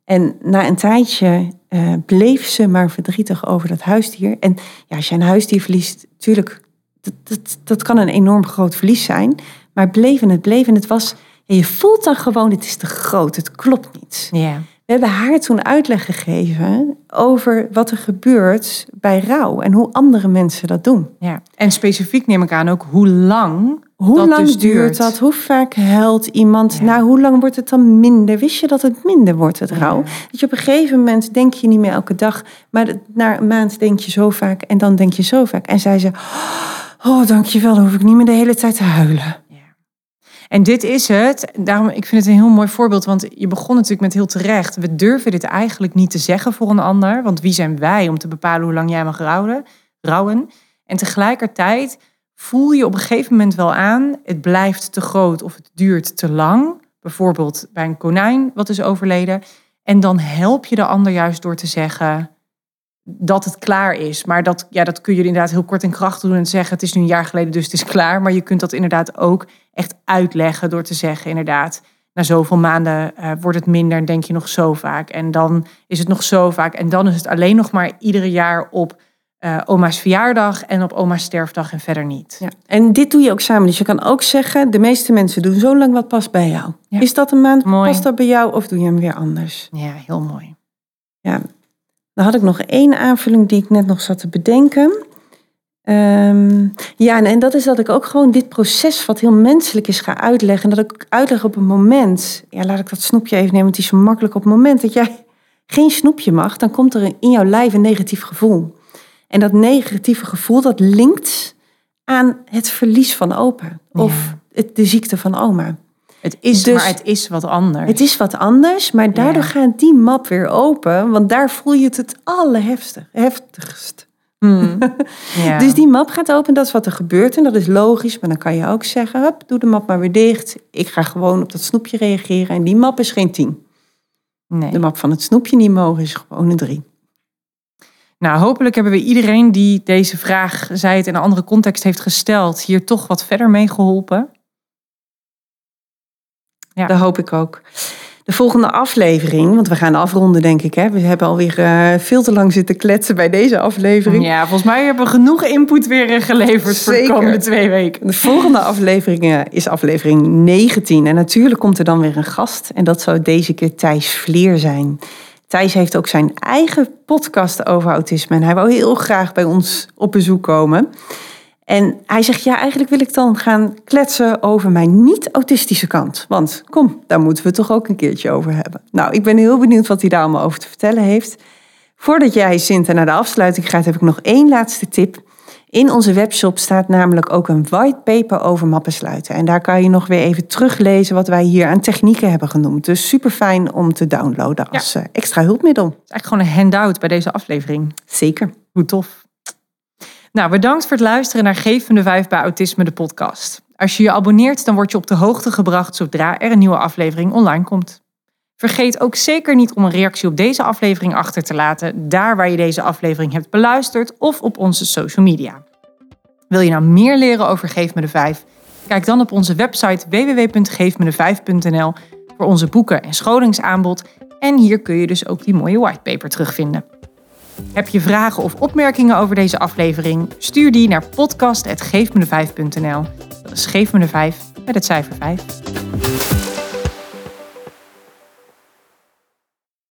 En na een tijdje uh, bleef ze maar verdrietig over dat huisdier. En ja, als je een huisdier verliest, natuurlijk, dat, dat, dat kan een enorm groot verlies zijn. Maar bleef en het bleef en het was en je voelt dan gewoon, het is te groot, het klopt niet. Ja. We hebben haar toen uitleg gegeven over wat er gebeurt bij rouw en hoe andere mensen dat doen. Ja. En specifiek neem ik aan ook hoe lang hoe dat lang dus duurt duurt. dat? Hoe vaak huilt iemand? Ja. Nou, hoe lang wordt het dan minder? Wist je dat het minder wordt, het rouw? Ja. Dat je op een gegeven moment denk je niet meer elke dag, maar na een maand denk je zo vaak en dan denk je zo vaak. En zei ze, oh dankjewel, dan hoef ik niet meer de hele tijd te huilen. En dit is het. Daarom, ik vind het een heel mooi voorbeeld. Want je begon natuurlijk met heel terecht. We durven dit eigenlijk niet te zeggen voor een ander. Want wie zijn wij om te bepalen hoe lang jij mag rouwen? rouwen? En tegelijkertijd voel je op een gegeven moment wel aan. Het blijft te groot of het duurt te lang. Bijvoorbeeld bij een konijn wat is overleden. En dan help je de ander juist door te zeggen dat het klaar is. Maar dat, ja, dat kun je inderdaad heel kort en krachtig doen en zeggen... het is nu een jaar geleden, dus het is klaar. Maar je kunt dat inderdaad ook echt uitleggen door te zeggen... inderdaad, na zoveel maanden eh, wordt het minder en denk je nog zo vaak. En dan is het nog zo vaak. En dan is het alleen nog maar iedere jaar op eh, oma's verjaardag... en op oma's sterfdag en verder niet. Ja. En dit doe je ook samen. Dus je kan ook zeggen, de meeste mensen doen zo lang wat past bij jou. Ja. Is dat een maand, Mooi. past dat bij jou of doe je hem weer anders? Ja, heel mooi. Ja, dan had ik nog één aanvulling die ik net nog zat te bedenken. Ehm, ja, en, dat is dat ik ook gewoon dit proces wat heel menselijk is ga uitleggen. En dat ik uitleg op een moment. Ja, laat ik dat snoepje even nemen, want die is zo makkelijk. Op het moment dat jij geen snoepje mag, dan komt er in jouw lijf een negatief gevoel. En dat negatieve gevoel, dat linkt aan het verlies van opa. Of het, de ziekte van oma. Het is, Dus- maar het is wat anders. Het is wat anders, maar daardoor Ja. gaat die map weer open. Want daar voel je het het allerheftigst. heftigst. Hmm. Ja. Dus die map gaat open, dat is wat er gebeurt en dat is logisch. Maar dan kan je ook zeggen, hup, doe de map maar weer dicht. Ik ga gewoon op dat snoepje reageren en die map is geen 10. nee. De map van het snoepje niet mogen is gewoon een 3. Nou, hopelijk hebben we iedereen die deze vraag, zij het in een andere context heeft gesteld, hier toch wat verder mee geholpen. Ja. Dat hoop ik ook. De volgende aflevering, want we gaan afronden denk ik. Hè? We hebben alweer eh, veel te lang zitten kletsen bij deze aflevering. Ja, volgens mij hebben we genoeg input weer eh, geleverd voor de komende twee weken. De volgende aflevering eh, is aflevering 19. En natuurlijk komt er dan weer een gast. En dat zou deze keer Thijs Vleer zijn. Thijs heeft ook zijn eigen podcast over autisme. En hij wou heel graag bij ons op bezoek komen. En hij zegt, ja, eigenlijk wil ik dan gaan kletsen over mijn niet-autistische kant. Want kom, daar moeten we het toch ook een keertje over hebben. Nou, ik ben heel benieuwd wat hij daar allemaal over te vertellen heeft. Voordat jij, Sinta, naar de afsluiting gaat, heb ik nog één laatste tip. In onze webshop staat namelijk ook een whitepaper over mappen sluiten. En daar kan je nog weer even teruglezen wat wij hier aan technieken hebben genoemd. Dus super fijn om te downloaden als eh, extra hulpmiddel. Het is eigenlijk gewoon een handout bij deze aflevering. Zeker. Hoe tof. Nou, bedankt voor het luisteren naar Geef me de Vijf bij Autisme, de podcast. Als je je abonneert, dan word je op de hoogte gebracht zodra er een nieuwe aflevering online komt. Vergeet ook zeker niet om een reactie op deze aflevering achter te laten, daar waar je deze aflevering hebt beluisterd of op onze social media. Wil je nou meer leren over Geef me de Vijf? Kijk dan op onze website www.geefmedevijf.nl voor onze boeken en scholingsaanbod. En hier kun je dus ook die mooie whitepaper terugvinden. Heb je vragen of opmerkingen over deze aflevering? Stuur die naar podcast.geefmedevijf.nl. Dat is Geef me de Vijf met het cijfer 5.